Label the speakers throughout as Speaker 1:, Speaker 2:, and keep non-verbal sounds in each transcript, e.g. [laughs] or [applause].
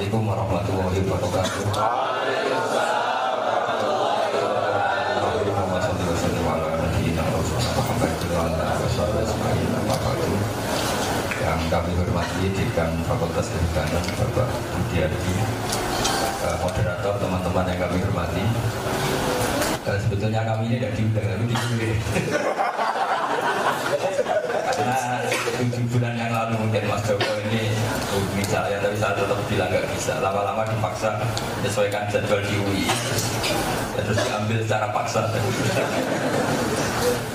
Speaker 1: Assalamualaikum warahmatullahi wabarakatuh. Yang kami hormati Dekan Fakultas Kehutanan Bapak Budiardi eh, Moderator teman-teman yang kami hormati Eh, Sebetulnya kami ini tidak diundang tapi karena tujuh bulan yang lalu mungkin Mas Joko ini saya tapi saya tetap bilang nggak bisa. Lama-lama dipaksa menyesuaikan jadwal di UI. Ya, terus diambil secara paksa.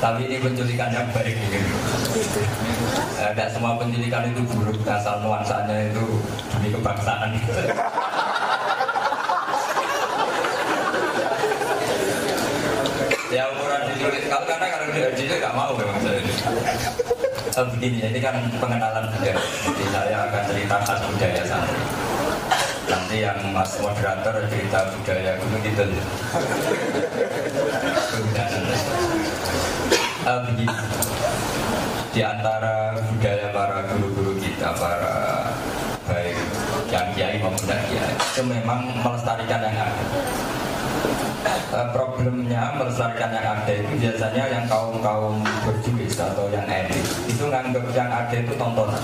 Speaker 1: Tapi ini penculikan yang baik. Eh, Tidak semua penculikan itu buruk asal nuansanya itu demi kebangsaan. Ya diculik kalau karena kalau diculik nggak mau memang saya Oh, begini, ini kan pengenalan budaya. Jadi saya akan cerita khas budaya santri. Nanti yang Mas moderator cerita budaya gunung itu. Uh, begini, di antara budaya para guru-guru kita, para baik yang kiai maupun tidak kiai, itu memang melestarikan yang ada. Eh, problemnya melestarikan yang ada itu biasanya yang kaum kaum berjuis atau yang elit itu nganggap yang ada itu tontonan.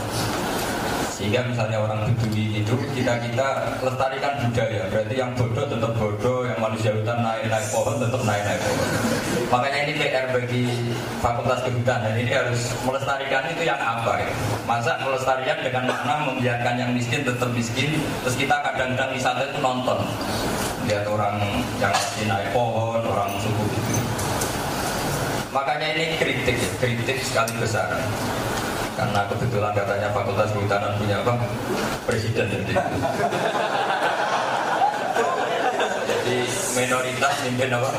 Speaker 1: Sehingga misalnya orang bedui itu kita kita lestarikan budaya berarti yang bodoh tetap bodoh yang manusia hutan naik naik pohon tetap naik naik pohon. Makanya ini PR bagi fakultas kehutanan ini harus melestarikan itu yang apa ya? masa melestarikan dengan makna membiarkan yang miskin tetap miskin terus kita kadang-kadang wisata itu nonton lihat orang yang lagi naik pohon orang suku gitu. Makanya ini kritik ya, kritik sekali besar. Karena kebetulan katanya fakultas kehutanan punya apa? Presiden jadi jadi minoritas mimpin apa?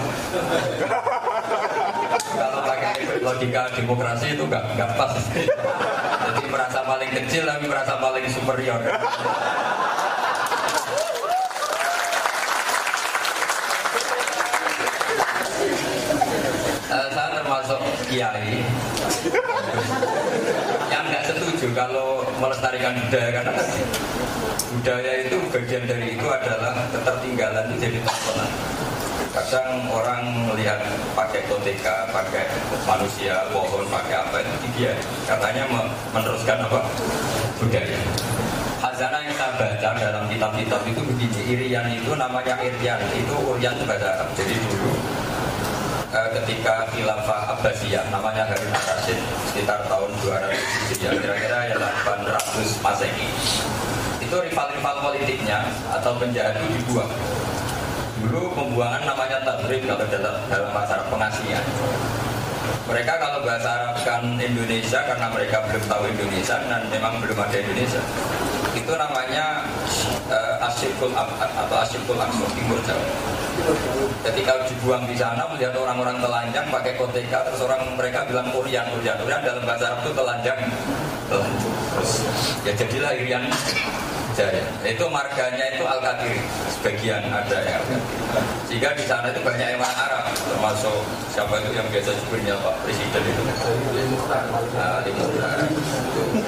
Speaker 1: Kalau pakai logika demokrasi itu nggak nggak pas. Jadi merasa paling kecil tapi merasa paling superior Eh, saya termasuk kiai yang nggak setuju kalau melestarikan budaya karena budaya itu bagian dari itu adalah ketertinggalan itu jadi tontonan. Kadang orang melihat pakai koteka, pakai manusia, pohon, pakai apa itu dia katanya me- meneruskan apa budaya. Hazana yang saya baca dalam kitab-kitab itu begini, Irian itu namanya Irian, itu Urian itu bahasa. Jadi dulu eh, ketika khilafah Abbasiyah namanya Harun Ar-Rasyid sekitar tahun 200 Hijriah kira-kira ya 800 Masehi. Itu rival-rival politiknya atau penjahat itu dibuang. Dulu pembuangan namanya tadrib kalau dalam, dalam bahasa Arab pengasihan. Mereka kalau bahasa Arab kan Indonesia karena mereka belum tahu Indonesia dan memang belum ada Indonesia. Itu namanya uh, asyikul abad atau asyikul aqsa timur Jawa ketika dibuang di sana melihat orang-orang telanjang pakai koteka terus orang mereka bilang Urian Urian Urian dalam bahasa Arab itu telanjang terus ya jadilah Irian Jaya. Itu marganya itu Al Kadir sebagian ada yang Kadir sehingga di sana itu banyak yang Arab termasuk siapa itu yang biasa sebenarnya Pak Presiden itu. Nah,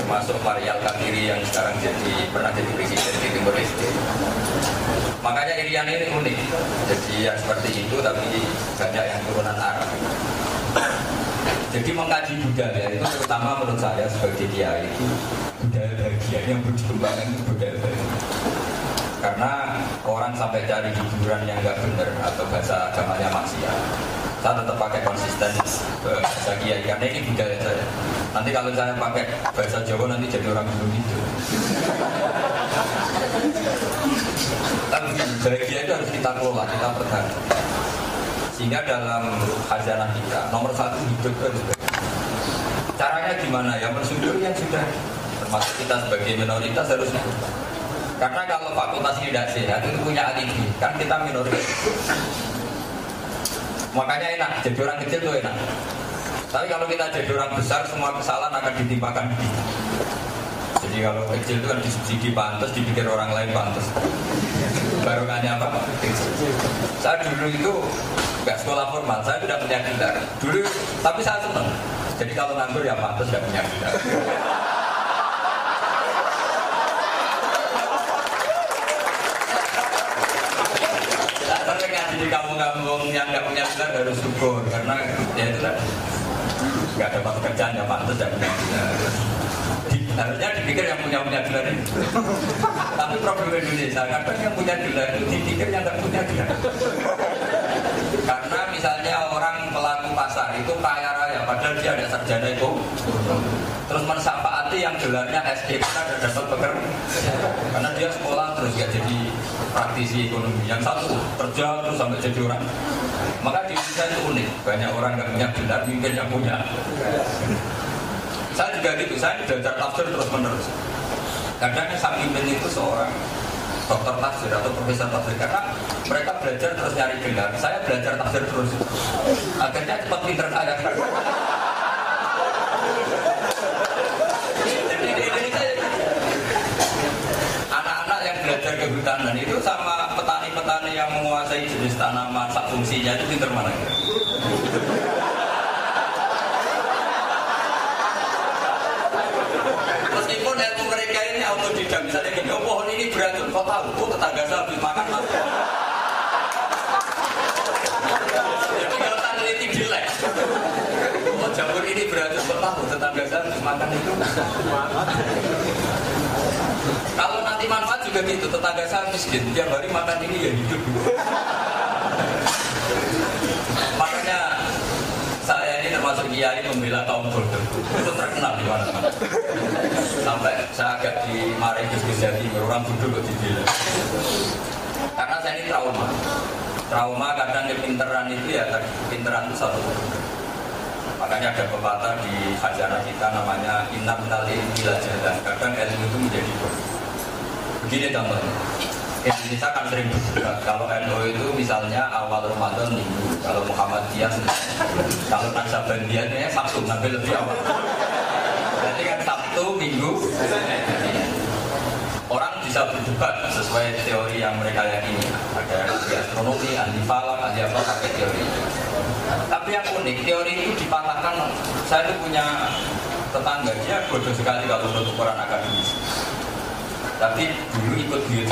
Speaker 1: termasuk Maria Al Kadiri yang sekarang jadi pernah jadi presiden di Timur Leste. Makanya Irian ini unik. Jadi ya seperti itu tapi banyak yang turunan Arab. Jadi mengkaji budaya itu terutama menurut saya sebagai kiai itu budaya bagian yang berkembang itu budaya bagian. Karena orang sampai cari hiburan yang nggak benar atau bahasa agamanya maksiat. Saya tetap pakai konsisten bahasa kiai karena ini budaya saya. Nanti kalau saya pakai bahasa Jawa nanti jadi orang dulu itu. Tapi bahagia itu harus kita kelola, kita pertahankan. Sehingga dalam khazanah kita, nomor satu hidup baik. Caranya gimana ya? Mensyukuri yang sudah termasuk kita sebagai minoritas harus. Karena kalau fakultas tidak sehat itu punya alibi, kan kita minoritas. Makanya enak, jadi orang kecil itu enak. Tapi kalau kita jadi orang besar, semua kesalahan akan ditimpakan di kita subsidi kalau kecil itu kan disubsidi pantas dipikir orang lain pantas baru nanya apa? Saya dulu itu nggak sekolah formal saya tidak punya gelar. Dulu tapi saya senang jadi kalau nganggur ya pantas nggak punya gelar. Di kampung-kampung yang nggak punya gelar harus syukur karena ya itu nggak dapat pekerjaan ya pantas nggak punya gelar harusnya dipikir yang punya punya gelar ini. Tapi problem Indonesia kadang yang punya gelar itu dipikir yang nggak punya gelar. Karena misalnya orang pelaku pasar itu kaya raya, padahal dia ada sarjana itu, terus mensapati yang gelarnya SD kita ada dapat pekerjaan, karena dia sekolah terus ya jadi praktisi ekonomi. Yang satu kerja terus sampai jadi orang. Maka di Indonesia itu unik, banyak orang nggak punya gelar, mungkin yang punya. Saya juga gitu, saya belajar tafsir terus menerus. Kadang yang samping itu seorang dokter tafsir atau profesor tafsir karena mereka belajar terus nyari gelar. Saya belajar tafsir terus. Akhirnya cepat pinter saya. Anak-anak yang belajar kehutanan itu sama petani-petani yang menguasai jenis tanaman sak fungsinya itu pinter mana Meskipun ilmu mereka ini autodidak, misalnya gini, oh pohon ini beracun, kok tahu? Oh tetangga saya habis makan mas. Kalau tak teliti jelek. Oh jamur ini beracun, kok tahu? Tetangga saya habis makan itu. Kalau nanti manfaat juga gitu, tetangga saya miskin, tiap hari makan ini ya hidup dulu. Makanya saya ini termasuk kiai pembela kaum bodoh itu terkenal di mana-mana. Sampai saya agak dimarahi Gus Jati orang bodoh kok dibela karena saya ini trauma. Trauma kadang kepinteran itu ya kepinteran itu satu. Makanya ada pepatah di hajarah kita namanya inna minal ilmi jalan kadang ilmu itu menjadi begini Indonesia kan sering kalau NU itu misalnya awal Ramadan minggu kalau Muhammadiyah kalau Naksabandia ini Sabtu nabi lebih awal. Berarti kan Sabtu minggu orang bisa berdebat sesuai teori yang mereka yakini. Ada yang ahli astronomi, ahli falak, ahli apa pakai teori. Tapi yang unik teori itu dipatahkan. Saya itu punya tetangga dia bodoh sekali kalau untuk ukuran akademis tapi dulu ikut buyut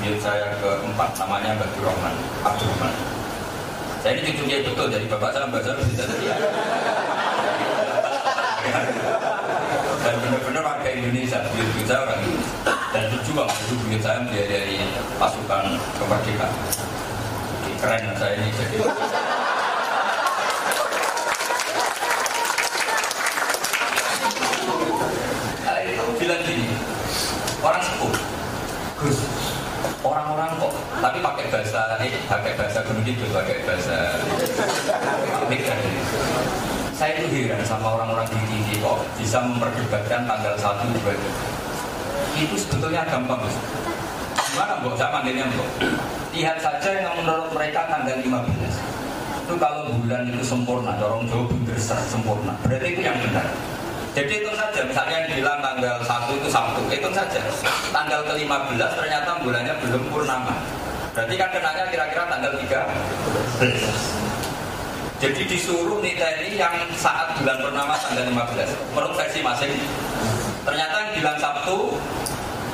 Speaker 1: buyut saya keempat namanya Abdul Rahman Abdul Rahman. Saya ini cucunya betul jadi bapak saya bahasa bisa dia dan benar-benar warga Indonesia buyut buyut saya orang ini dan berjuang dulu buyut saya dari pasukan kemerdekaan. Keren saya ini jadi Nah, itu bilang gini orang sepuh. Gus. Orang-orang kok tapi pakai bahasa ini pakai bahasa gunung itu pakai bahasa migran saya itu heran sama orang-orang di tinggi kok bisa memperdebatkan tanggal 1 dua itu sebetulnya gampang Gus. Gimana Mbok? Saya panggilnya Mbok. Lihat saja yang menurut mereka tanggal 15 itu kalau bulan itu sempurna dorong jauh bener sempurna. Berarti itu yang benar jadi itu saja, misalnya yang bilang tanggal 1 itu Sabtu, itu saja. Tanggal ke-15 ternyata bulannya belum purnama. Berarti kan kenanya kira-kira tanggal 3. Jadi disuruh niteni yang saat bulan purnama tanggal 15. Menurut versi masing. Ternyata yang bilang Sabtu,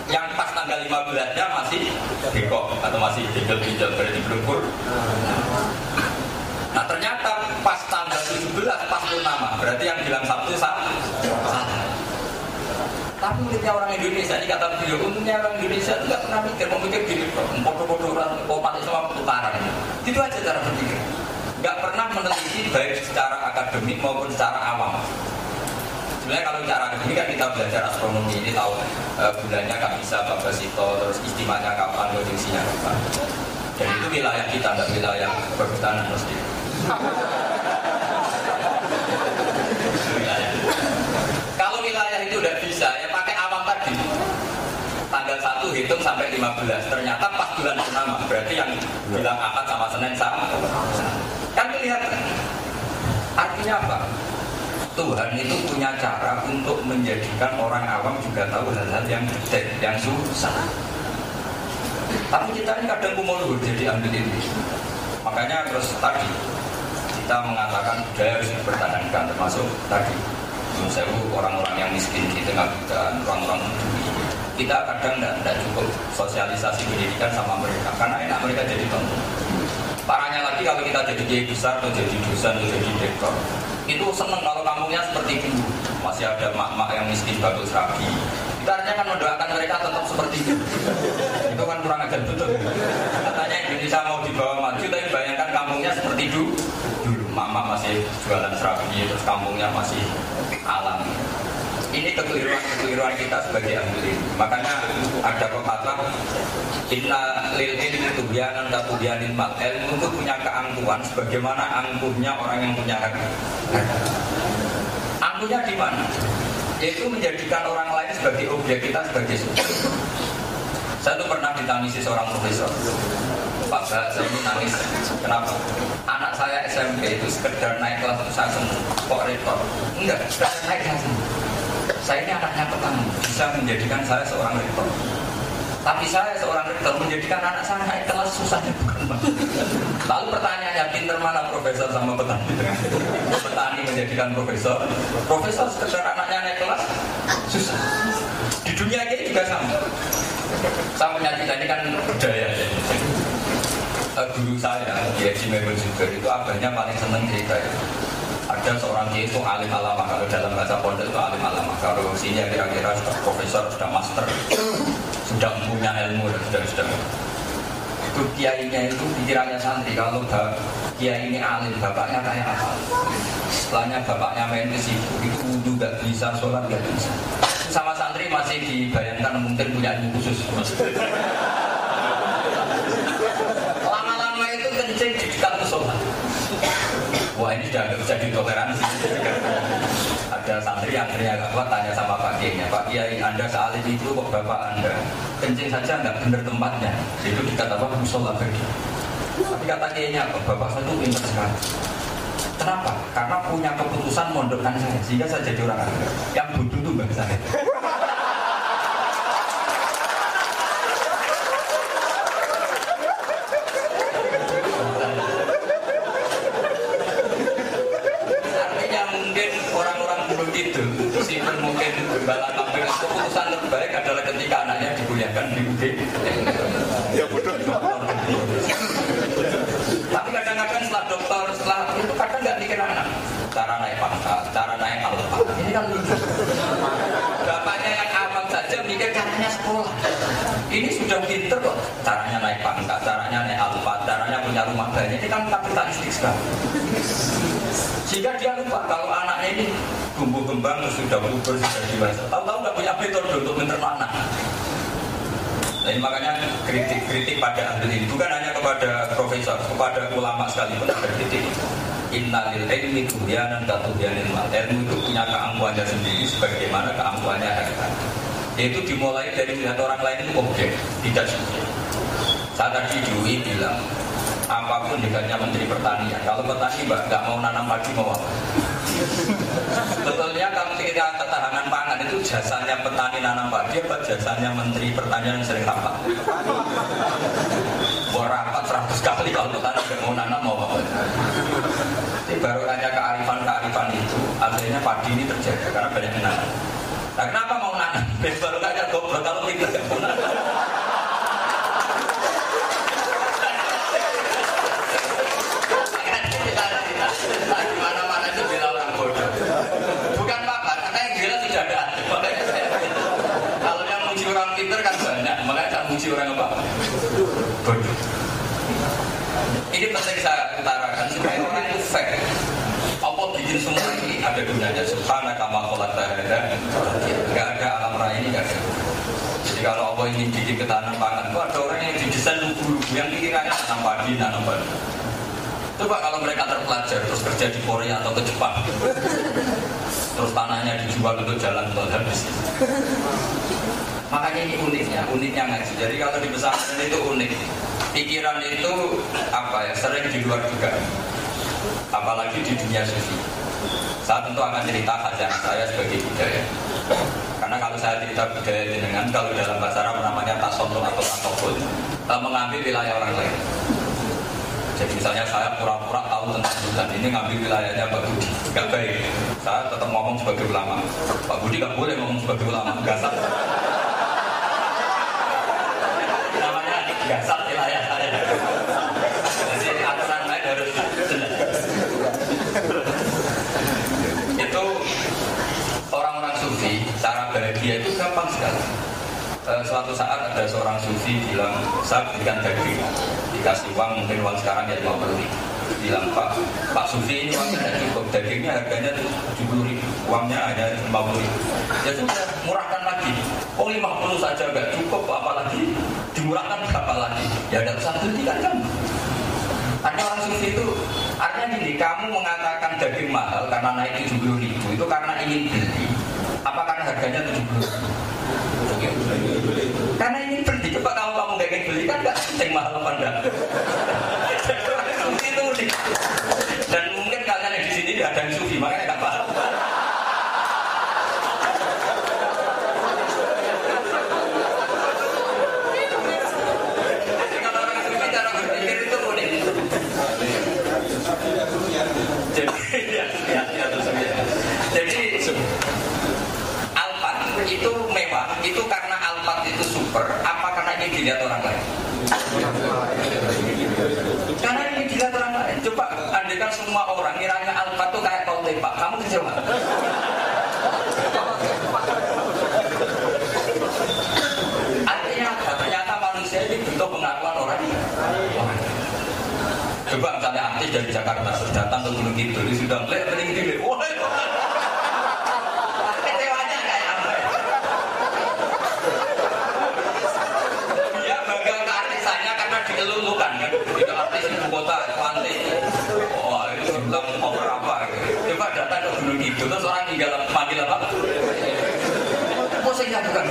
Speaker 1: yang pas tanggal 15-nya masih bekok atau masih dijel-dijel berarti belum pur. Nah ternyata pas tanggal 17 pas purnama Berarti yang bilang Sabtu salah Uniknya orang Indonesia Ini kata beliau Uniknya orang Indonesia Tidak pernah mikir Memikir gini Bodoh-bodoh orang Kopat sama pertukaran Itu aja cara berpikir Gak pernah meneliti Baik secara akademik maupun secara awam Sebenarnya kalau secara akademik kan kita belajar astronomi ini tahu e, bulannya nggak bisa Babasito terus istimanya kapan, kondisinya kapan. Dan itu wilayah kita, nggak wilayah perhutanan mesti. Kalau wilayah itu udah bisa, ya pakai awam tadi. Tanggal 1 hitung sampai 15. Ternyata pas bulan purnama. Berarti yang bilang akad sama Senin sama. Kan kelihatan. Artinya apa? Tuhan itu punya cara untuk menjadikan orang awam juga tahu hal-hal yang detail, yang susah. Tapi kita ini kadang kumul jadi ambil ini. Makanya terus tadi kita mengatakan budaya harus dipertahankan termasuk tadi saya orang-orang yang miskin di tengah kita orang-orang kita kadang tidak, cukup sosialisasi pendidikan sama mereka karena enak mereka jadi tonton Parahnya lagi kalau kita jadi kiai besar atau jadi dosen atau jadi dekor, itu seneng kalau kampungnya seperti itu. Masih ada mak-mak yang miskin bagus rapi. Itu artinya kan mendoakan mereka tetap seperti itu. itu kan kurang ajar betul. Katanya Indonesia mau dibawa maju, tapi bayangkan kampungnya seperti itu. Dulu mak-mak masih jualan serabi, terus kampungnya masih alam. Ini kekeliruan-kekeliruan kita sebagai ahli. Makanya ada pepatah Inna lil ilmi tubyanan katubyanin mal Ilmu itu punya keangkuhan Sebagaimana angkuhnya orang yang punya harta Angkuhnya di mana? Yaitu menjadikan orang lain sebagai objek kita sebagai subjek Saya tuh pernah ditangisi seorang profesor Pak saya ini nangis Kenapa? Anak saya SMP itu sekedar naik kelas itu saya senang Kok repot? Enggak, sekedar naik kelas saya ini anaknya petani, bisa menjadikan saya seorang rektor. Tapi saya seorang rektor menjadikan anak saya naik kelas susahnya bukan Lalu pertanyaannya pinter mana profesor sama petani? petani menjadikan profesor, profesor sekedar anaknya naik kelas susah. Di dunia ini juga sama. Punya cerita ini kan budaya ya. Guru saya, ya Jimmy juga itu abahnya paling seneng cerita ya ada seorang kiai itu alim alama kalau dalam bahasa pondok itu alim alama kalau sini kira-kira sudah profesor sudah master [coughs] sudah punya ilmu dan sudah sudah itu kiainya itu pikirannya santri. Kalau kiai ini alim bapaknya kayak apa? Setelahnya bapaknya main ke situ. Itu gak bisa sholat gak bisa. Sama santri masih dibayangkan mungkin punya ilmu khusus lama-lama itu kencing di dekat sholat Nggak bisa ditoleransi. Ada santri yang akhirnya agak kuat tanya sama Pak Kiai, Pak Kiai Anda sealim itu kok Bapak Anda kencing saja nggak benar tempatnya. Itu dikata apa musola bagi. Tapi kata Kiainya apa? Bapak saya itu pintar sekali. Kenapa? Karena punya keputusan mondokkan saya sehingga saya jadi orang yang butuh itu bagi saya. Meskipun mungkin bala tampil keputusan terbaik adalah ketika anaknya dikuliahkan di UG. Ya betul. Tapi kadang-kadang setelah dokter, setelah itu kadang nggak mikir anak. Cara naik pangkat, cara naik alfa. Ini kan lucu. Caranya sekolah. Ini sudah pinter kok. Caranya naik pangkat, caranya naik alfa, caranya punya rumah banyak. Ini kan kapitalistik sekali. Sehingga dia lupa kalau anaknya ini tumbuh kembang sudah puber sudah dewasa. Tahu-tahu nggak punya metode untuk menternak anak. Jadi makanya kritik-kritik pada ahli ini bukan hanya kepada profesor, kepada ulama sekalipun ada kritik. Innalil ilmi tuhyanan katuhyanil mal. Ilmu itu punya keangkuhannya sendiri sebagaimana keangkuhannya harta. Itu dimulai dari melihat orang lain itu objek, tidak subjek. Saat tadi Dwi bilang, apa pun dekatnya Menteri Pertanian. Kalau petani mbak nggak mau nanam padi mau apa? Betulnya kalau kita ketahanan pangan itu jasanya petani nanam padi apa jasanya Menteri Pertanian yang sering rapat? Mau rapat 100 kali kalau petani nggak mau nanam mau apa? Jadi baru hanya kearifan-kearifan itu akhirnya padi ini terjaga karena banyak nanam. Nah kenapa mau nanam? Baru aja goblok kalau tidak mau nanam. pinter kan banyak, makanya tak muji orang apa? Bodoh. Ini penting saya utarakan supaya orang itu fair. Apa bikin semua ini ada gunanya Subhana kama kolak ada Gak ada alam raya ini gak ada Jadi kalau Allah ingin bikin ketahanan pangan itu ada orang yang didesain lugu-lugu Yang pikirannya nanam padi, nanam padi Coba kalau mereka terpelajar terus kerja di Korea atau ke Jepang Terus tanahnya dijual untuk jalan tol habis Makanya ini uniknya, uniknya ngaji. Jadi kalau di pesantren itu unik. Pikiran itu apa ya sering di luar juga. Apalagi di dunia sufi. Saya tentu akan cerita khazanah saya sebagai budaya. Saya cerita budaya dengan kalau dalam bahasa Arab namanya tasawuf atau tasawuf mengambil wilayah orang lain. Jadi misalnya saya pura-pura tahu tentang hutan ini ngambil wilayahnya Pak Budi, nggak baik. Saya tetap ngomong sebagai ulama. Pak Budi nggak boleh ngomong sebagai ulama, nggak sah. Namanya sah suatu saat ada seorang sufi bilang saya berikan daging dikasih uang mungkin uang sekarang ya 50 ribu. Bilang Pak Pak Sufi ini uangnya tidak cukup. Dagingnya harganya 70 ribu. Uangnya hanya 50 ribu. Ya sudah murahkan lagi. Oh 50 saja nggak cukup apalagi dimurahkan berapa lagi. Ya ada usah beli kan ada orang sufi itu artinya gini kamu mengatakan daging mahal karena naik 70 ribu itu karena ingin beli. Apa karena harganya 70 ribu karena ini beli coba kalau kamu gak ingin beli kan gak penting mahal apa enggak itu dan mungkin kalian yang di sini gak ada yang sufi makanya gak paham itu mewah itu karena Alphard itu super apa karena ini dilihat orang lain karena ini dilihat orang lain coba andekan semua orang kiranya Alphard itu kayak kau tembak kamu kecewa artinya apa ternyata manusia ini butuh pengakuan orang coba misalnya artis dari Jakarta datang ke Gunung Kidul sudah melihat paling gede wah dilulukan kan? Itu artis ibu kota pantai oh itu bilang mau berapa coba datang ke gunung itu terus orang tinggal panggil apa? Kok saya bukan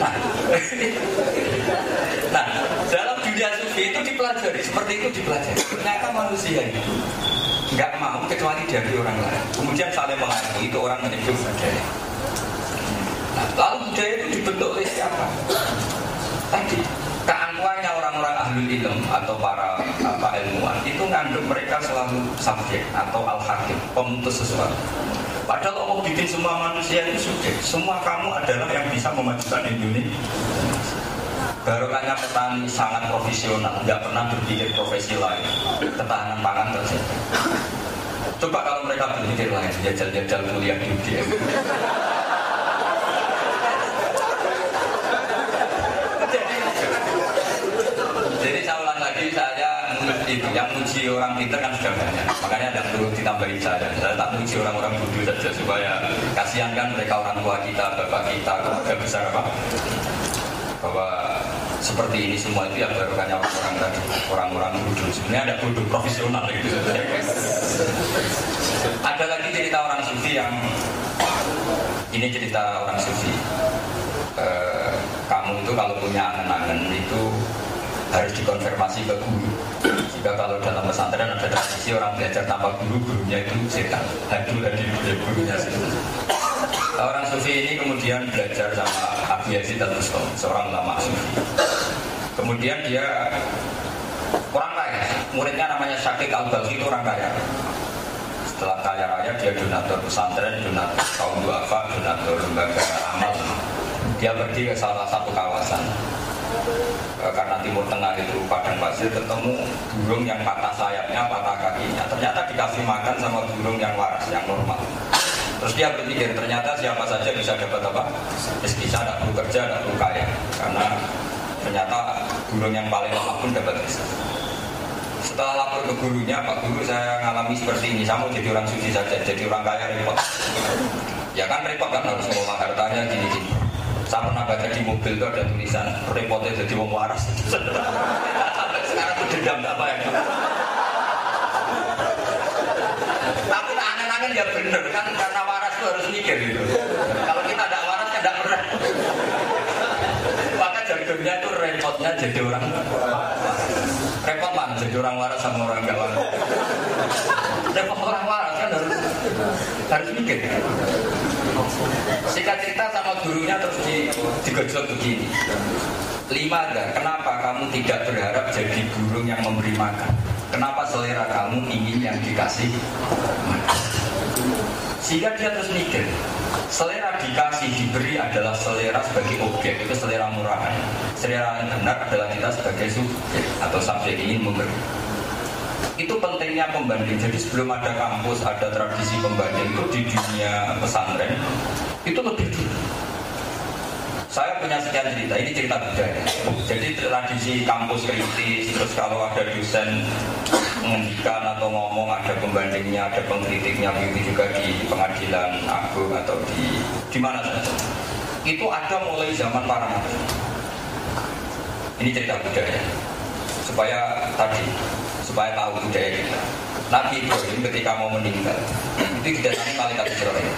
Speaker 1: nah, dunia sufi itu dipelajari seperti itu dipelajari. Ternyata manusia itu. Nggak mau kecuali dari orang lain. Kemudian saling mengakui itu orang menyebut budaya nah, lalu budaya itu dibentuk oleh siapa? Tadi keangkuhannya orang-orang ahli ilm atau para apa ilmuwan itu ngandung mereka selalu subjek atau al hakim pemutus sesuatu. Padahal Allah bikin semua manusia itu subjek. Semua kamu adalah yang bisa memajukan Indonesia Barokahnya petani sangat profesional, nggak pernah berpikir profesi lain. Ketahanan pangan terjadi. Coba kalau mereka berpikir lain, jajal-jajal kuliah di UGM. itu yang muji orang pintar kan sudah banyak makanya ada perlu ditambahin saya saya tak muji orang-orang bodoh saja supaya kasihan kan mereka orang tua kita bapak kita keluarga besar apa bahwa seperti ini semua itu yang barokahnya orang-orang tadi orang-orang bodoh sebenarnya ada bodoh profesional gitu ada lagi cerita orang sufi yang ini cerita orang sufi e, kamu itu kalau punya angan-angan itu harus dikonfirmasi ke guru. Jika kalau dalam pesantren ada tradisi orang belajar tanpa guru, gurunya itu setan. Hadu tadi ya, gurunya setan. Orang sufi ini kemudian belajar sama Abu Yazid al seorang lama sufi. Kemudian dia orang kaya, muridnya namanya Syakik al itu orang kaya. Setelah kaya raya dia donatur pesantren, donatur kaum duafa, donatur lembaga amal. Dia pergi ke salah satu kawasan Eh, karena timur tengah itu padang pasir ketemu burung yang patah sayapnya, patah kakinya. Ternyata dikasih makan sama burung yang waras, yang normal. Terus dia berpikir ternyata siapa saja bisa dapat apa? Meski saya tidak perlu kerja, tidak perlu kaya. Karena ternyata burung yang paling lemah pun dapat rezeki. Setelah lapor ke gurunya, Pak Guru saya ngalami seperti ini, saya mau jadi orang suci saja, jadi orang kaya repot. Ya kan repot kan harus mengolah hartanya gini-gini. Saya pernah baca di mobil itu ada tulisan repotnya jadi wong waras. Sekarang itu dendam apa ya? Tapi angan-angan ya bener kan karena waras itu harus mikir gitu. Kalau kita tidak waras kan tidak pernah. Jargonnya itu repotnya jadi orang repot mana jadi orang waras sama orang gak waras. Repot orang waras kan harus harus mikir. Singkat cerita sama gurunya terus di, digojol begini. Lima ada, kenapa kamu tidak berharap jadi burung yang memberi makan? Kenapa selera kamu ingin yang dikasih Sehingga dia terus mikir, selera dikasih diberi adalah selera sebagai objek, itu selera murahan. Selera yang benar adalah kita sebagai subjek atau subjek ingin memberi itu pentingnya pembanding. Jadi sebelum ada kampus, ada tradisi pembanding itu di dunia pesantren itu lebih dulu. Saya punya sekian cerita, ini cerita budaya. Jadi tradisi kampus kritis, terus kalau ada dosen menghentikan atau ngomong ada pembandingnya, ada pengkritiknya, begitu juga di pengadilan agung atau di di mana saja. Itu ada mulai zaman para nabi. Ini cerita budaya. Supaya tadi, supaya tahu budaya kita. Nabi Ibrahim ketika mau meninggal, itu didatangi malaikat Israel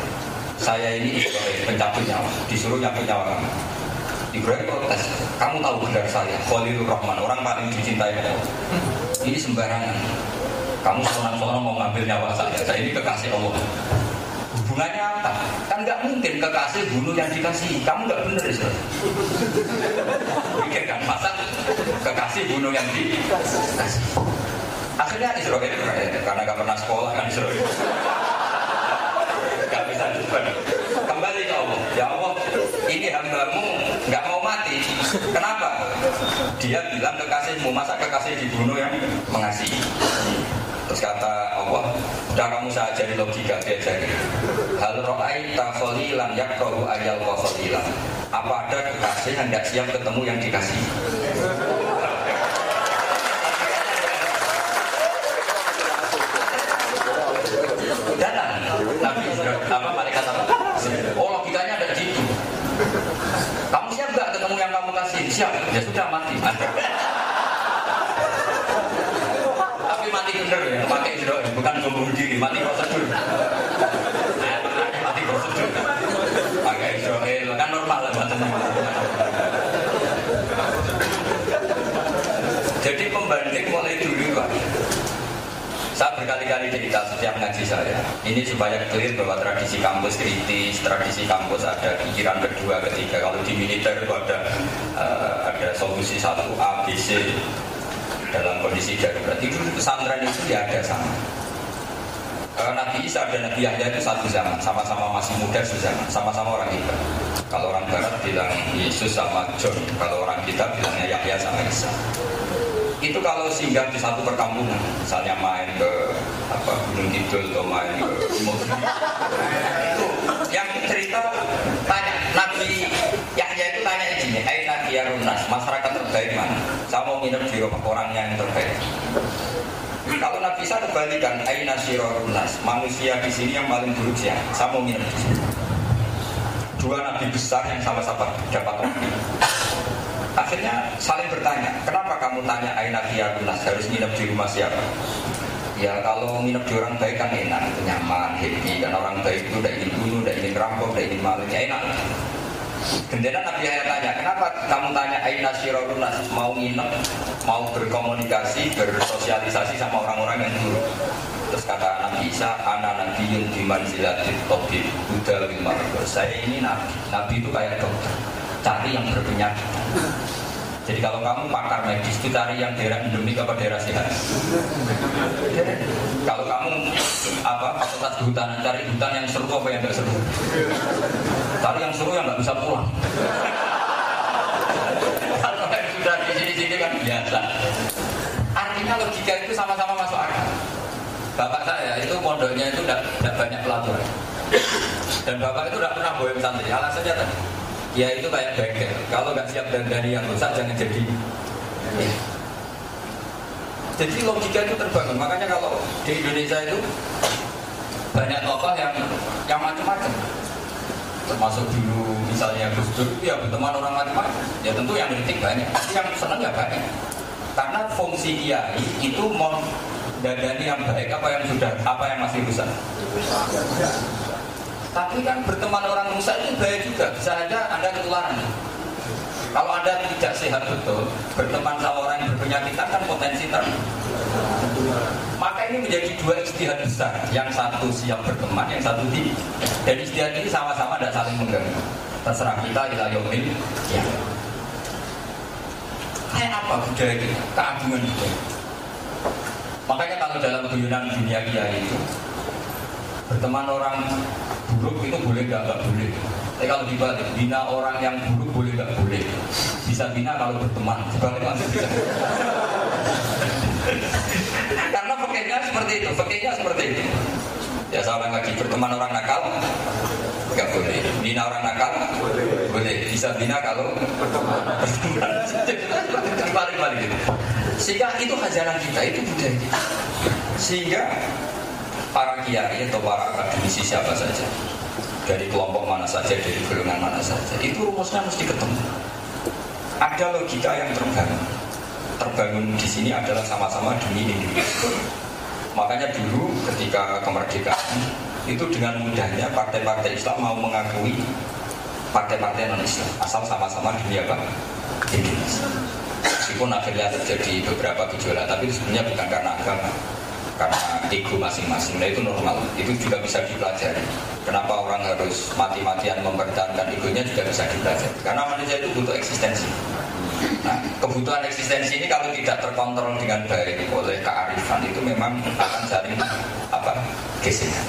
Speaker 1: saya ini Ibrahim pencabut nyawa disuruh nyabut nyawa kamu Ibrahim protes kamu tahu benar saya Khalilur Rahman orang paling dicintai Allah ini sembarangan. Kamu seorang-seorang mau ngambil nyawa saya saya ini kekasih Allah. Hubungannya apa? kan nggak mungkin kekasih bunuh yang dikasih. Kamu nggak bener sih pikir kan masa kekasih bunuh yang dikasih? Akhirnya Israel karena nggak pernah sekolah kan Israel nggak bisa. Kembali ke Allah. Ya Allah, ini hambamu Dia bilang kekasihmu, masa kekasih dibunuh yang mengasihi. Terus kata Allah, udah kamu saya ajari logika, diajari. Hal ro'aita kholilan yakrohu ayal kholilan. Apa ada kekasih yang tidak siap ketemu yang dikasih? Nabi apa malaikat apa? Oh logikanya ada di situ. Kamu siap nggak ketemu yang kamu kasih? Siap. Ya sudah mati. Tapi mati bener ya, pakai Israel, bukan bunuh diri, mati prosedur. mati prosedur. Pakai Israel, kan normal lah Jadi pembanding mulai dulu. Saya berkali-kali cerita setiap ngaji saya. Ini supaya clear bahwa tradisi kampus kritis, tradisi kampus ada pikiran kedua, ketiga. Kalau di militer itu ada uh, ada solusi satu A, B, C dalam kondisi darurat. Itu pesantren itu ya ada sama. Uh, Nabi Isa dan Nabi Yahya itu satu zaman, sama-sama masih muda sezaman, sama-sama orang kita. Kalau orang Barat bilang Yesus sama John, kalau orang kita bilangnya Yahya sama Isa itu kalau singgah di satu perkampungan, misalnya main ke apa Gunung Kidul atau main ke itu yang cerita tanya Nabi Yahya itu tanya gini, Hai Nabi Arunas, masyarakat terbaik mana? Saya mau nginep di rumah orangnya yang terbaik. Kalau Nabi saya kebalikan, Aina Sirorunas, manusia di sini yang paling buruk siapa? Saya mau nginep di sini. Dua nabi besar yang sama-sama dapat wahyu. Akhirnya saling bertanya, kenapa kamu tanya Aina Kiyakunas harus nginep di rumah siapa? Ya kalau nginep di orang baik kan enak, nyaman, happy. Dan orang baik itu tidak ingin bunuh, tidak ingin rampok, tidak ingin maling, ya enak. Kemudian Nabi Ayat tanya, kenapa kamu tanya Aina Sirorunas mau nginep, mau berkomunikasi, bersosialisasi sama orang-orang yang buruk? Terus kata Nabi Isa, anak Nabi yang dimanzilatil tobib, Buddha Saya ini Nabi, Nabi itu kayak dokter, cari yang berpenyakit. Jadi kalau kamu pakar medis itu cari yang daerah endemik apa daerah sehat. kalau kamu apa fakultas kehutanan cari hutan yang seru apa yang tidak seru. Cari yang seru yang nggak bisa pulang. kalau sudah di sini-sini kan biasa. Artinya logika itu sama-sama masuk akal. Bapak saya itu pondoknya itu tidak banyak pelaturan. Dan bapak itu tidak pernah boyong santri. Alasannya tadi ya itu kayak bengkel kalau nggak siap dandani yang rusak jangan jadi. Jadi logika itu terbangun. Makanya kalau di Indonesia itu banyak tokoh yang yang macam-macam. Termasuk dulu misalnya Gus Dur ya berteman orang macam-macam. Ya tentu yang kritik banyak yang senang ya banyak. Karena fungsi kiai itu mau dandani yang baik apa yang sudah apa yang masih rusak tapi kan berteman orang rusak itu bahaya juga. Bisa saja Anda ketularan. Kalau Anda tidak sehat betul, berteman sama orang yang berpenyakit kan potensi ter maka ini menjadi dua istihad besar. Yang satu siap berteman, yang satu tidak. Dan istihad ini sama-sama tidak saling mengganggu. Terserah kita, kita yomil. Ya. Kayak apa budaya kita? Keagungan budaya. Makanya kalau dalam guyonan dunia kiai itu berteman orang buruk itu boleh nggak nggak boleh tapi kalau dibalik bina orang yang buruk boleh nggak boleh bisa bina kalau berteman dibalik masih bisa [laughs] karena fakirnya seperti itu fakirnya seperti itu ya seorang lagi berteman orang nakal Gak boleh. Bina orang nakal? Boleh. Boleh. Bisa bina kalau [laughs] balik-balik gitu. Sehingga itu khazanah kita, itu budaya kita. Sehingga para kiai atau para akademisi siapa saja dari kelompok mana saja, dari golongan mana saja, itu rumusnya mesti ketemu. Ada logika yang terbangun. Terbangun di sini adalah sama-sama demi Indonesia. Makanya dulu ketika kemerdekaan itu dengan mudahnya partai-partai Islam mau mengakui partai-partai non Islam asal sama-sama demi apa? Indonesia. Meskipun akhirnya terjadi beberapa gejolak, tapi sebenarnya bukan karena agama, karena ego masing-masing. Nah itu normal, itu juga bisa dipelajari. Kenapa orang harus mati-matian mempertahankan egonya juga bisa dipelajari. Karena manusia itu butuh eksistensi. Nah, kebutuhan eksistensi ini kalau tidak terkontrol dengan baik oleh kearifan itu memang akan saling apa gesekan.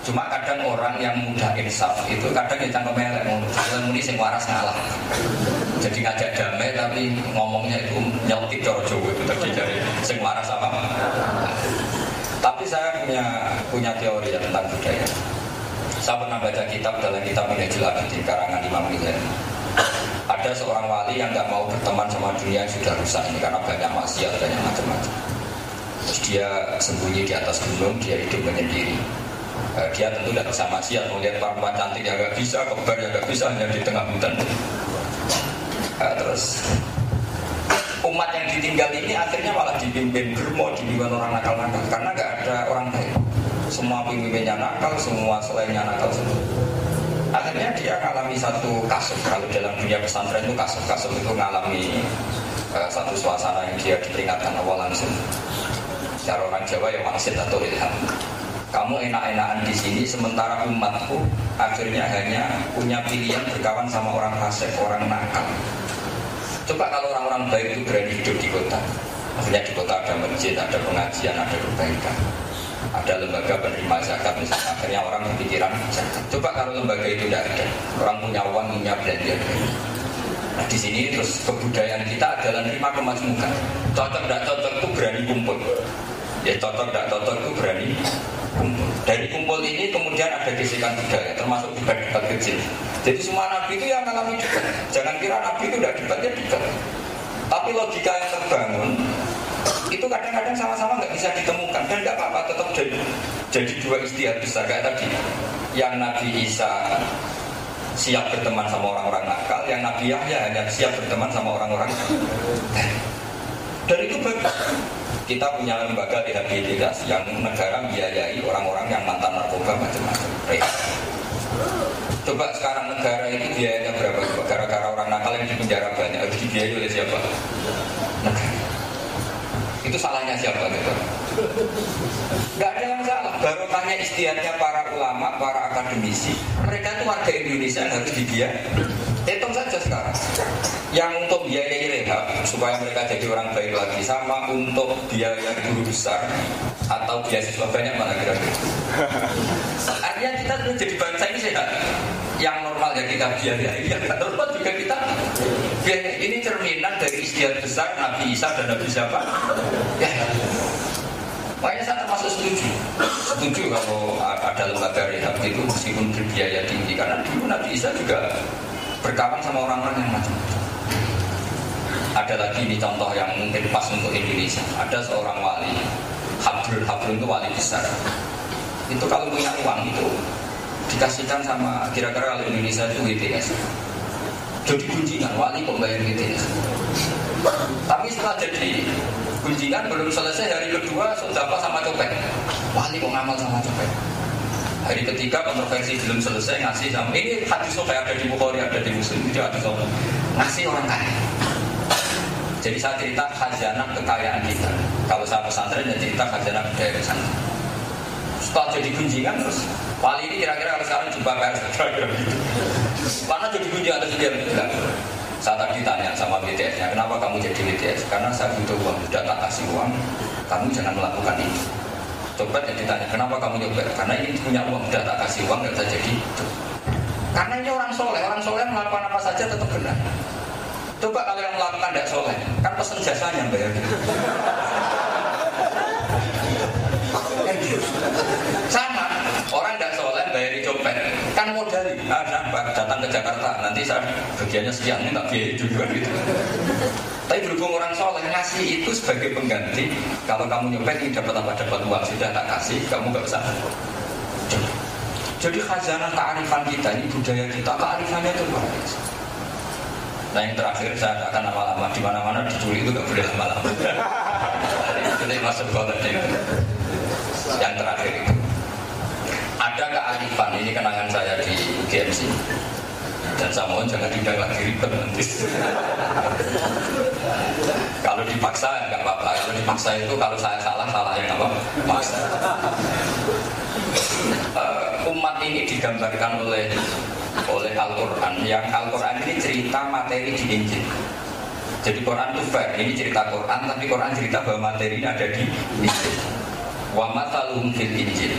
Speaker 1: Cuma kadang orang yang mudah insaf itu kadang kita elek mau muni sing waras ngalah. Jadi ngajak damai tapi ngomongnya itu nyelkit coro Jawa itu tadi dari sing waras apa. Saya punya punya teori ya tentang budaya. Saya pernah baca kitab dalam kitab Minhajul Abidin karangan Imam Ghazali ada seorang wali yang nggak mau berteman sama dunia yang sudah rusak ini karena banyak maksiat banyak macam-macam. Terus dia sembunyi di atas gunung, dia hidup menyendiri. Uh, dia tentu tidak bisa maksiat melihat perempuan cantik yang nggak bisa, kebar yang nggak bisa hanya di tengah hutan. Uh, terus umat yang ditinggal ini akhirnya malah dipimpin germo, dipimpin orang nakal-nakal karena nggak ada orang baik. Semua pemimpinnya nakal, semua selainnya nakal. Semua. Akhirnya dia mengalami satu kasus. Kalau dalam dunia pesantren itu kasus-kasus itu mengalami uh, satu suasana yang dia diperingatkan awal langsung. Cara orang Jawa yang maksud atau ilham. Kamu enak-enakan di sini sementara umatku akhirnya hanya punya pilihan berkawan sama orang fasik, orang nakal. Coba kalau orang-orang baik itu berani hidup di kota Akhirnya di kota ada masjid, ada pengajian, ada kebaikan ada lembaga penerima zakat misalnya. Akhirnya orang berpikiran zakat coba kalau lembaga itu tidak ada orang punya uang punya belanja. Nah di sini terus kebudayaan kita adalah nerima kemajmukan cocok tidak cocok itu berani kumpul. Ya cocok tidak cocok itu berani kumpul. Dari kumpul ini kemudian ada gesekan budaya termasuk debat-debat kecil. Jadi semua nabi itu yang mengalami debat. Jangan kira nabi itu tidak ya debat. Tapi logika yang terbangun itu kadang-kadang sama-sama nggak bisa ditemukan dan nggak apa-apa tetap jadi jadi dua istilah besar. Kayak tadi yang Nabi Isa siap berteman sama orang-orang nakal yang Nabi Yahya hanya siap berteman sama orang-orang dan itu bagus. Kita punya lembaga rehabilitasi yang negara biayai orang-orang yang mantan narkoba macam-macam. Coba sekarang negara ini biayanya berapa? Gara-gara orang nakal yang di penjara banyak dibiayai oleh siapa? Itu salahnya siapa gitu? Gak ada yang salah. Barokahnya istiadatnya para ulama, para akademisi. Mereka itu warga Indonesia yang harus dibiayai. Hitung saja sekarang. Yang untuk biaya rehab supaya mereka jadi orang baik lagi sama untuk biaya guru besar atau beasiswa banyak mana kira-kira. Artinya kita jadi bangsa ini sehat ya kita yang tidak normal juga kita biayai. Ini cerminan dari istiadat besar Nabi Isa dan Nabi siapa? Ya. Makanya saya termasuk setuju Setuju kalau ada lembaga rehab itu meskipun berbiaya tinggi Karena dulu Nabi Isa juga berkawan sama orang-orang yang macam-macam Ada lagi ini contoh yang mungkin pas untuk Indonesia Ada seorang wali Habrul, Habrul itu wali besar Itu kalau punya uang itu dikasihkan sama kira-kira kalau Indonesia itu WTS jadi kunjingan wali kok bayar WTS tapi setelah jadi kunjingan belum selesai hari kedua sudah sama copet. Wali kok ngamal sama copet? Hari ketiga kontroversi belum selesai ngasih sama ini hadis kayak ada di Bukhari ada di Muslim itu hadis ngasih orang kaya. Jadi saya cerita khazanah kekayaan kita. Kalau saya pesantren ya cerita khazanah budaya pesantren setelah jadi kunjingan terus Wali ini kira-kira kalau sekarang jumpa pers kira-kira gitu. Mana jadi kunci atau dia bilang. Saya tadi tanya sama BTS-nya, kenapa kamu jadi BTS? Karena saya butuh uang, sudah tak kasih uang, kamu jangan melakukan ini. Coba ya ditanya, kenapa kamu nyoba? Karena ini punya uang, sudah tak kasih uang, nggak bisa jadi. Karena ini orang soleh, orang soleh melakukan apa saja tetap benar. Coba kalau yang melakukan tidak soleh, kan pesen jasanya bayar. Sama, orang tidak soleh bayar copet, kan modal Jakarta, nanti saya bagiannya sekian, ini tak biaya kan gitu. Tapi berhubung orang soleh ngasih itu sebagai pengganti, kalau kamu nyopet ini dapat apa dapat uang sudah tak kasih, kamu nggak usah. Jadi khazanah kearifan kita ini budaya kita kearifannya itu luar biasa. Nah yang terakhir saya akan lama-lama di mana-mana diculik itu gak boleh lama-lama. [laughs] Jadi masuk banget. Yang terakhir itu kearifan ini kenangan saya di GMC dan saya mohon jangan tidak lagi ribet nanti. Kalau dipaksa nggak apa-apa. Kalau dipaksa itu kalau saya salah salah yang apa? Maksa. Uh, umat ini digambarkan oleh oleh Al-Quran. Yang Al-Quran ini cerita materi di Injil. Jadi Quran itu fair, ini cerita Quran tapi Quran cerita bahwa materi ini ada di Injil. Wa matalum fil Injil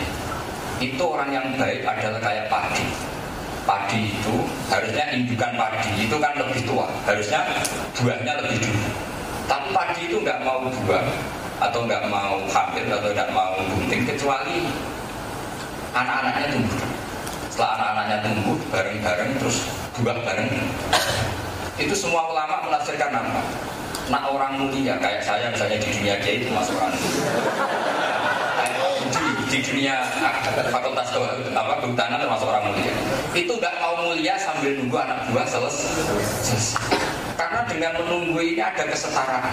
Speaker 1: itu orang yang baik adalah kayak padi. Padi itu harusnya indukan padi. Itu kan lebih tua. Harusnya buahnya lebih dulu. Tapi padi itu nggak mau buah atau nggak mau hamil atau nggak mau bunting kecuali anak-anaknya tumbuh. Setelah anak-anaknya tumbuh bareng-bareng terus buah bareng. Itu semua ulama menafsirkan nama. Nah orang mulia kayak saya misalnya di dunia kiai itu masuk orang di dunia fakultas apa kehutanan termasuk orang mulia. Itu nggak mau mulia sambil nunggu anak buah selesai karena dengan menunggu ini ada kesetaraan.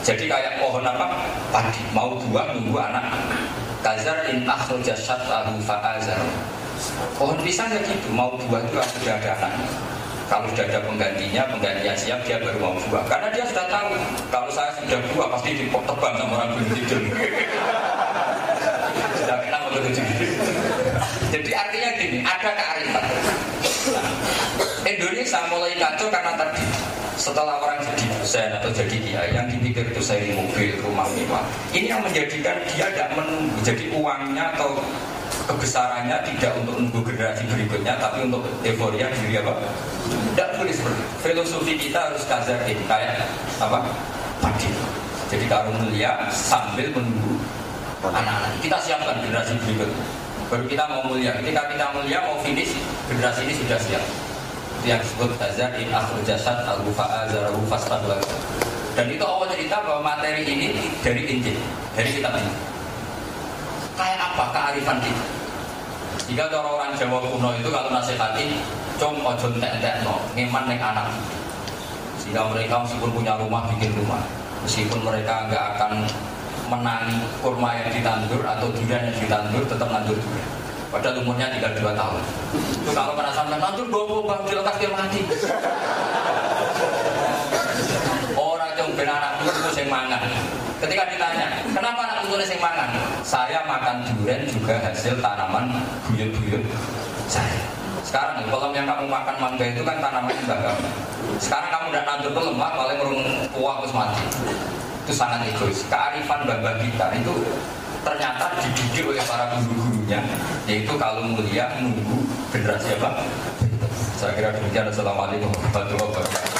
Speaker 1: Jadi kayak pohon apa? Padi. Mau buah nunggu anak. Kazar in akhraja syatahu fa'azar. Pohon pisang ya gitu. Mau buah itu harus ada anak. Kalau sudah ada penggantinya, penggantinya siap, dia baru mau buah. Karena dia sudah tahu, kalau saya sudah buah pasti ditebang sama orang belum tidur. Jadi artinya gini, ada kearifan. Indonesia mulai kacau karena tadi setelah orang jadi dosen atau jadi kiai yang dipikir itu saya mobil, rumah mewah. Ini yang menjadikan dia tidak menunggu. Jadi uangnya atau kebesarannya tidak untuk menunggu generasi berikutnya tapi untuk euforia diri apa tidak boleh seperti itu filosofi kita harus kazarin kayak apa padi jadi kalau mulia sambil menunggu anak-anak kita siapkan generasi berikut. Baru kita mau mulia. Ketika kita mulia mau finish generasi ini sudah siap. Itu yang disebut kazar in akhir jasad al zarahu dan itu Allah cerita bahwa materi ini dari Injil dari kitab ini. Kayak apa kearifan kita? Jika cara orang Jawa kuno itu kalau nasihati, com ojo entek no, ngeman neng anak. Sehingga mereka meskipun punya rumah bikin rumah, meskipun mereka nggak akan menangi kurma yang ditandur atau durian yang ditandur tetap nandur durian. Padahal umurnya tinggal dua tahun. Itu kalau pada sampai nandur dua puluh bang dilekas dia mati. Orang yang benar anak itu yang mangan. Ketika ditanya, kenapa anak tulis yang makan? Saya makan durian juga hasil tanaman buyut-buyut saya. Sekarang kalau yang kamu makan mangga itu kan tanaman mbak Sekarang kamu udah nandur ke lemah, paling merung kuah terus mati. Itu sangat egois. Kearifan bapak kita itu ternyata dididik oleh para guru-gurunya, yaitu kalau mulia nunggu generasi apa? Saya kira demikian. Assalamualaikum warahmatullahi wabarakatuh.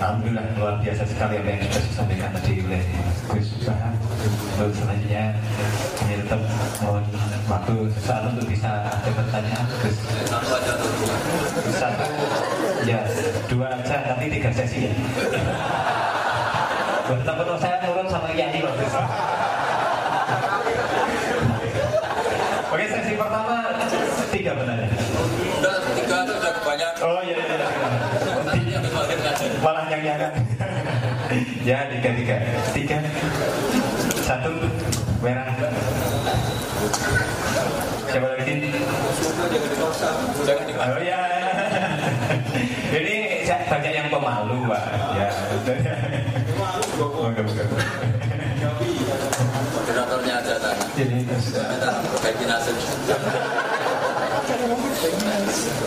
Speaker 2: Alhamdulillah luar biasa sekali apa yang sudah disampaikan tadi oleh Gus Bahan. Lalu selanjutnya ini tetap mohon waktu sesaat untuk bisa ada pertanyaan Gus. Satu, ya nanti tiga sesi ya. Teman saya nurut sama Kiai bagus. Oke sesi pertama tiga pertanyaan.
Speaker 1: Udah tiga itu udah kebanyakan.
Speaker 2: Oh iya iya. iya. Malah yang jangan. ya tiga tiga tiga satu merah. Siapa lagi? Oh ya. Ini pemalu, Pak. Ya. Oke, oke.
Speaker 1: Moderatornya ada tanah.
Speaker 2: Jadi
Speaker 1: Kita perbaiki nasib.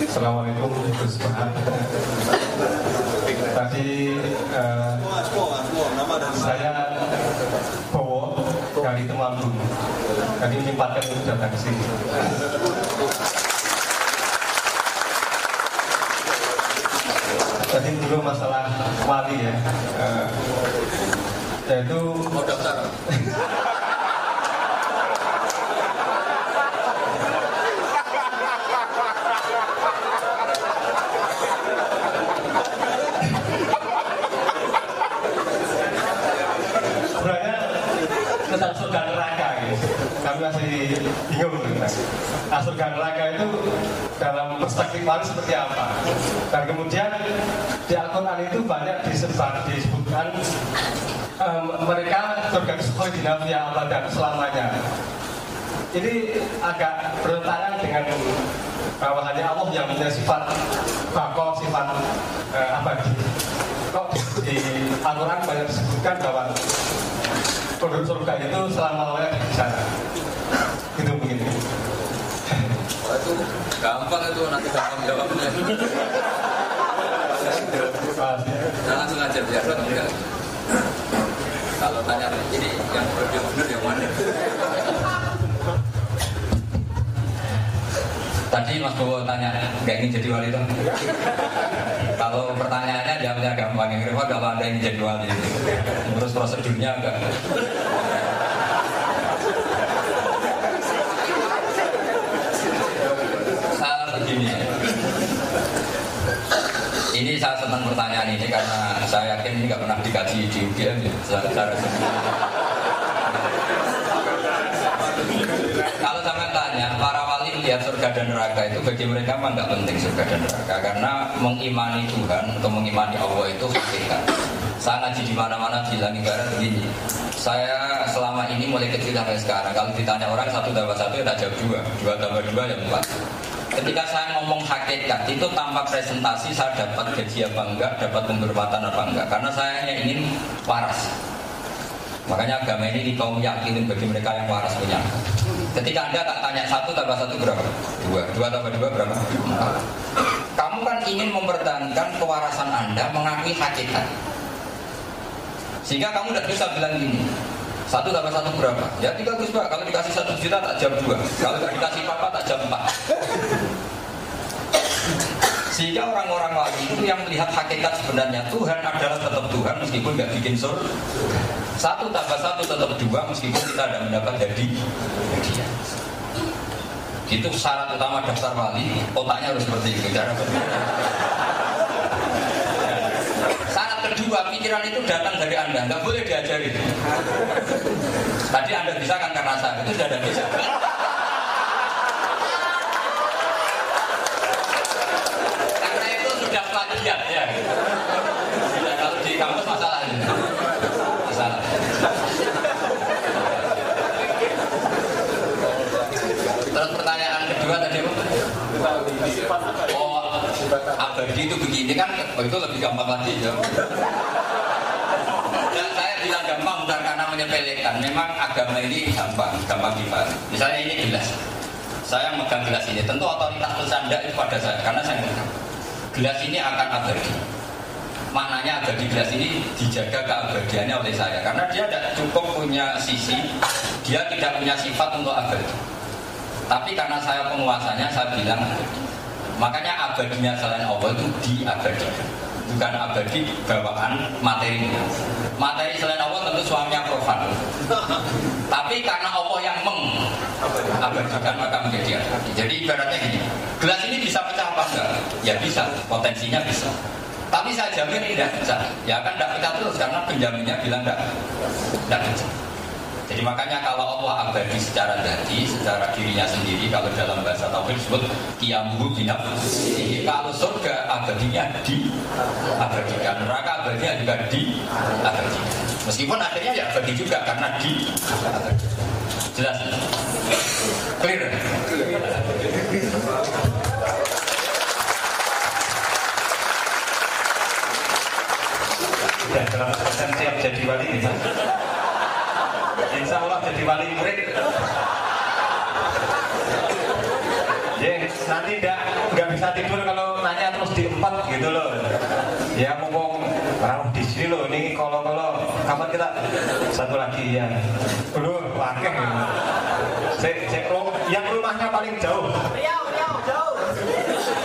Speaker 2: Assalamualaikum Gus. Tadi eh, saya bawa dari Temanggung. Tadi menyempatkan untuk datang ke sini. Ya. Eh,
Speaker 3: yaitu
Speaker 4: Mau daftar?
Speaker 3: sebenarnya surga neraka gitu. Kami masih bingung tentang nah, surga neraka itu dalam perspektif paling seperti apa. Dan kemudian di Al-Quran itu banyak disebut, disebutkan em, mereka surga itu kholidina fiha abadan selamanya. Ini agak bertentangan dengan bahwa hanya Allah yang punya sifat bako, sifat eh, abadi. Kok di Al-Quran banyak disebutkan bahwa penduduk surga itu selama lamanya di sana. Itu begini.
Speaker 4: Wah, itu gampang itu nanti gampang jawabnya. Nah, langsung aja biar enggak. Kalau tanya ini yang yang benar yang mana?
Speaker 1: Tadi Mas Bowo tanya, nggak ingin jadi wali dong? Kalau pertanyaannya jawabnya gampang, yang repot kalau anda ingin jadi wali. Terus prosedurnya enggak. Saya begini. Ini saya senang pertanyaan ini karena saya yakin ini nggak pernah dikaji di UGM ya, secara sendiri. Kalau sampai tanya, melihat surga dan neraka itu bagi mereka memang nggak penting surga dan neraka karena mengimani Tuhan atau mengimani Allah itu hakikat. Saya ngaji di mana-mana bilang ibarat begini. Saya selama ini mulai kecil sampai sekarang kalau ditanya orang satu tambah satu ya jawab dua, dua tambah dua ya empat. Ketika saya ngomong hakikat itu tanpa presentasi saya dapat gaji apa enggak, dapat penghormatan apa enggak, karena saya hanya ingin waras. Makanya agama ini di kaum yakinin bagi mereka yang waras punya. Ketika anda tak tanya satu tambah satu berapa? Dua. Dua tambah dua berapa? Kamu kan ingin mempertahankan kewarasan anda mengakui hakikat. Sehingga kamu tidak bisa bilang gini. Satu tambah satu berapa? Ya tiga Gus Pak. Kalau dikasih satu juta tak jam dua. Kalau nggak dikasih papa tak jam empat. Sehingga orang-orang wali itu yang melihat hakikat sebenarnya Tuhan adalah tetap Tuhan meskipun nggak bikin sur. Satu tambah satu tetap dua meskipun kita tidak mendapat jadi hadiah. Itu syarat utama daftar wali, otaknya harus seperti itu. Syarat kedua, pikiran itu datang dari Anda, nggak boleh diajari. Tadi Anda bisa kan karena saya, itu sudah ada bisa. Karena itu sudah plagiat ya. Sudah kalau di kampus masalah ini. Masalah. Terus pertanyaan kedua tadi apa? Oh, abadi itu begini kan, oh, itu lebih gampang lagi ya. Dan saya bilang gampang bukan karena menyepelekan. Memang agama ini gampang, gampang dipahami. Misalnya ini gelas. Saya megang gelas ini, tentu otoritas bersanda itu pada saya, karena saya megang. Gelas ini akan abadi. Maknanya abadi gelas ini dijaga keabadiannya oleh saya, karena dia tidak cukup punya sisi, dia tidak punya sifat untuk abadi. Tapi karena saya penguasanya, saya bilang. Makanya abadinya selain Allah itu diabadikan. Bukan abadi bawaan materinya. Materi selain Allah tentu suaminya profan. Tapi karena Allah yang mengabadikan maka menjadi abadi. Jadi ibaratnya gini, gelas ini bisa pecah apa enggak? Ya bisa, potensinya bisa. Tapi saya jamin tidak pecah. Ya kan tidak pecah terus karena penjaminnya bilang tidak, tidak pecah. Jadi makanya kalau Allah abadi secara dati, secara dirinya sendiri, kalau dalam bahasa tauhid disebut kiamuhu binafsihi. Kalau surga abadinya di abadikan, neraka abadinya juga di abadikan. Meskipun akhirnya ya abadi juga karena di abadikan. Jelas? Clear?
Speaker 2: Dan dalam persen siap jadi wali bisa. Insya Allah jadi wali murid. Ya, nanti enggak nggak bisa tidur kalau nanya terus diempat gitu loh. Ya mumpung ah, di sini loh ini kalau-kalau kapan kita satu lagi ya. Wakil. Saya, saya, ru- yang rumahnya paling jauh.
Speaker 5: Riau, Riau, jauh.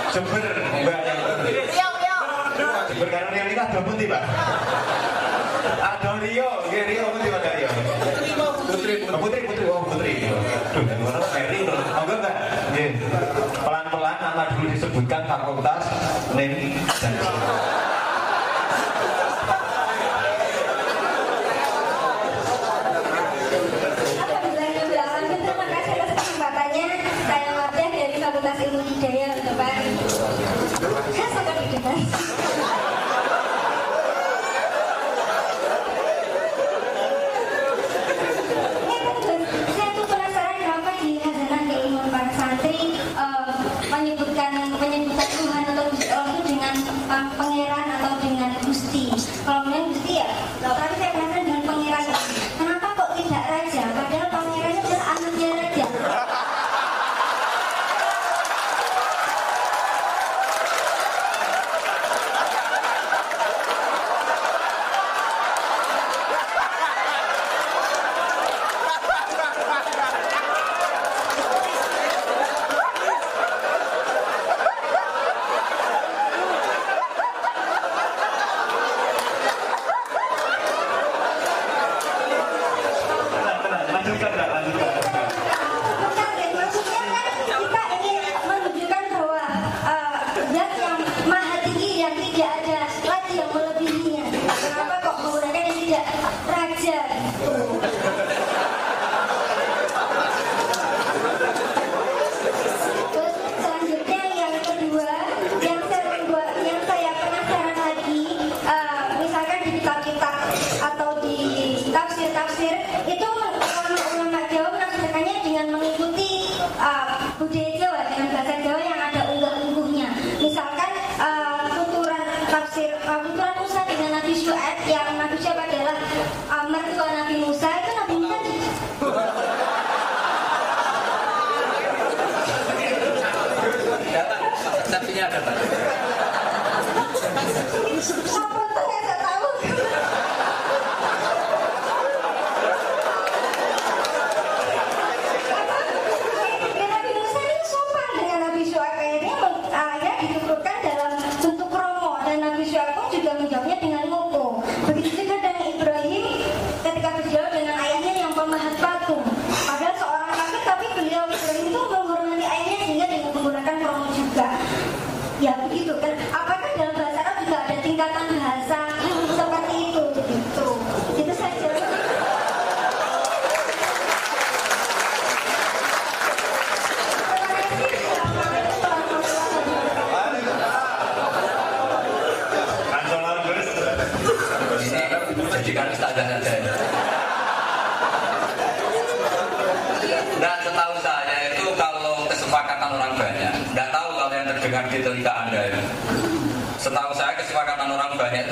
Speaker 2: Jember, mbak yang
Speaker 5: Riau, Riau.
Speaker 2: Jember karena yang nikah dua putih pak. Ada Rio, Nggih, Rio putri mana Rio?
Speaker 4: Putri
Speaker 2: Oh, putri, putri, oh putri. Duh, dari mana Mary loh. Monggo Mbak. Nggih. Pelan-pelan nama disebutkan fakultas, name, dan
Speaker 5: Alhamdulillah, terima kasih atas kesempatannya. Saya Wabdah dari Fakultas Ilmu Hidayah untuk Pak. Saya sangat didengar. Saya tuh penasaran kenapa di hazanan keilmuan para santri eh, menyebutkan penyebutan Tuhan atau Gusti Allah itu dengan eh,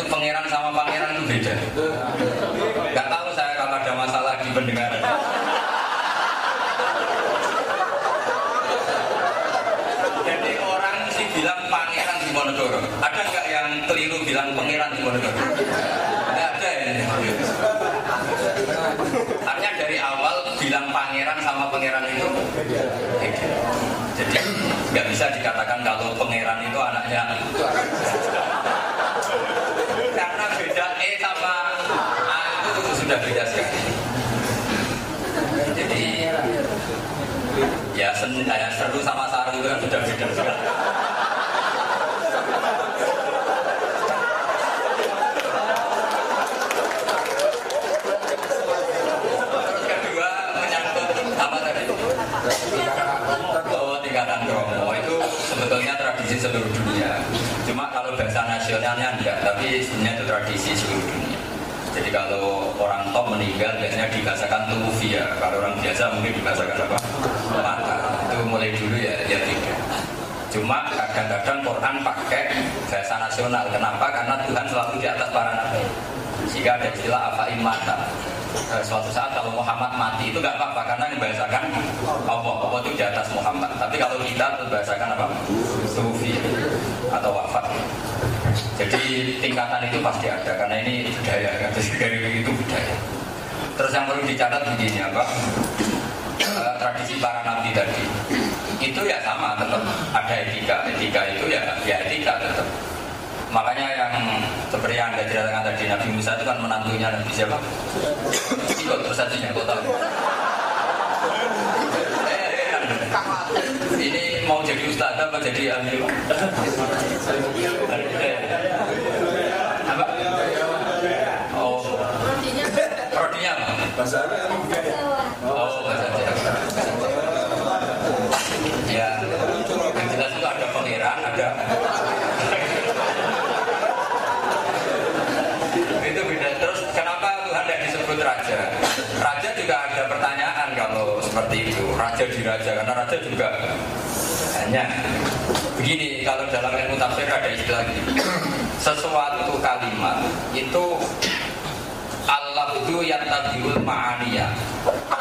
Speaker 5: itu
Speaker 1: pangeran sama pangeran itu beda. Nggak tahu saya kalau ada masalah di pendengaran. Jadi orang sih bilang pangeran di Monogoro. Ada nggak yang keliru bilang pangeran di Monogoro? Nggak ada ya. Artinya dari awal bilang pangeran sama pangeran itu beda. Jadi nggak bisa dikatakan kalau pangeran itu anaknya karena beda E sama A itu sudah beda sekali. Jadi ya sen ya seru sama saru itu kan sudah beda sekali. Terus kedua menyangkut apa tadi? Oh, tingkatan kromo itu sebetulnya tradisi seluruh dunia. Cuma kalau nasionalnya enggak, tapi sebenarnya itu tradisi seluruh dunia. Jadi kalau orang top meninggal biasanya dibahasakan tuwfiya. Kalau orang biasa mungkin dibahasakan apa? Mata. Itu mulai dulu ya ya tidak. Cuma kadang-kadang Quran pakai bahasa nasional. Kenapa? Karena Tuhan selalu di atas para nabi. Jika ada istilah apa mata. Eh, Suatu saat kalau Muhammad mati itu nggak apa-apa karena dibahasakan Allah. Allah itu di atas Muhammad. Tapi kalau kita dibahasakan apa? Sufi atau wafat. Jadi tingkatan itu pasti ada karena ini budaya kan. Dari itu budaya. Terus yang perlu dicatat begini apa? Eh, tradisi para nabi tadi itu ya sama tetap ada etika etika itu ya ya etika tetap makanya yang seperti yang anda ceritakan tadi Nabi Musa itu kan menantunya Nabi siapa? Ikut terus satunya, tahu? Eh, Ini mau jadi ustadz apa jadi ahli? Apa? Oh, rodinya apa? Oh, bahasa Arab. Ya, yang jelas itu ada pangeran, ada itu beda. Terus kenapa Tuhan tidak disebut raja? Raja juga ada pertanyaan kalau seperti itu. Raja di raja karena raja juga hanya begini kalau dalam ilmu tafsir ada istilah gini. Sesuatu kalimat itu Allah itu yang tabiul ma'aniyah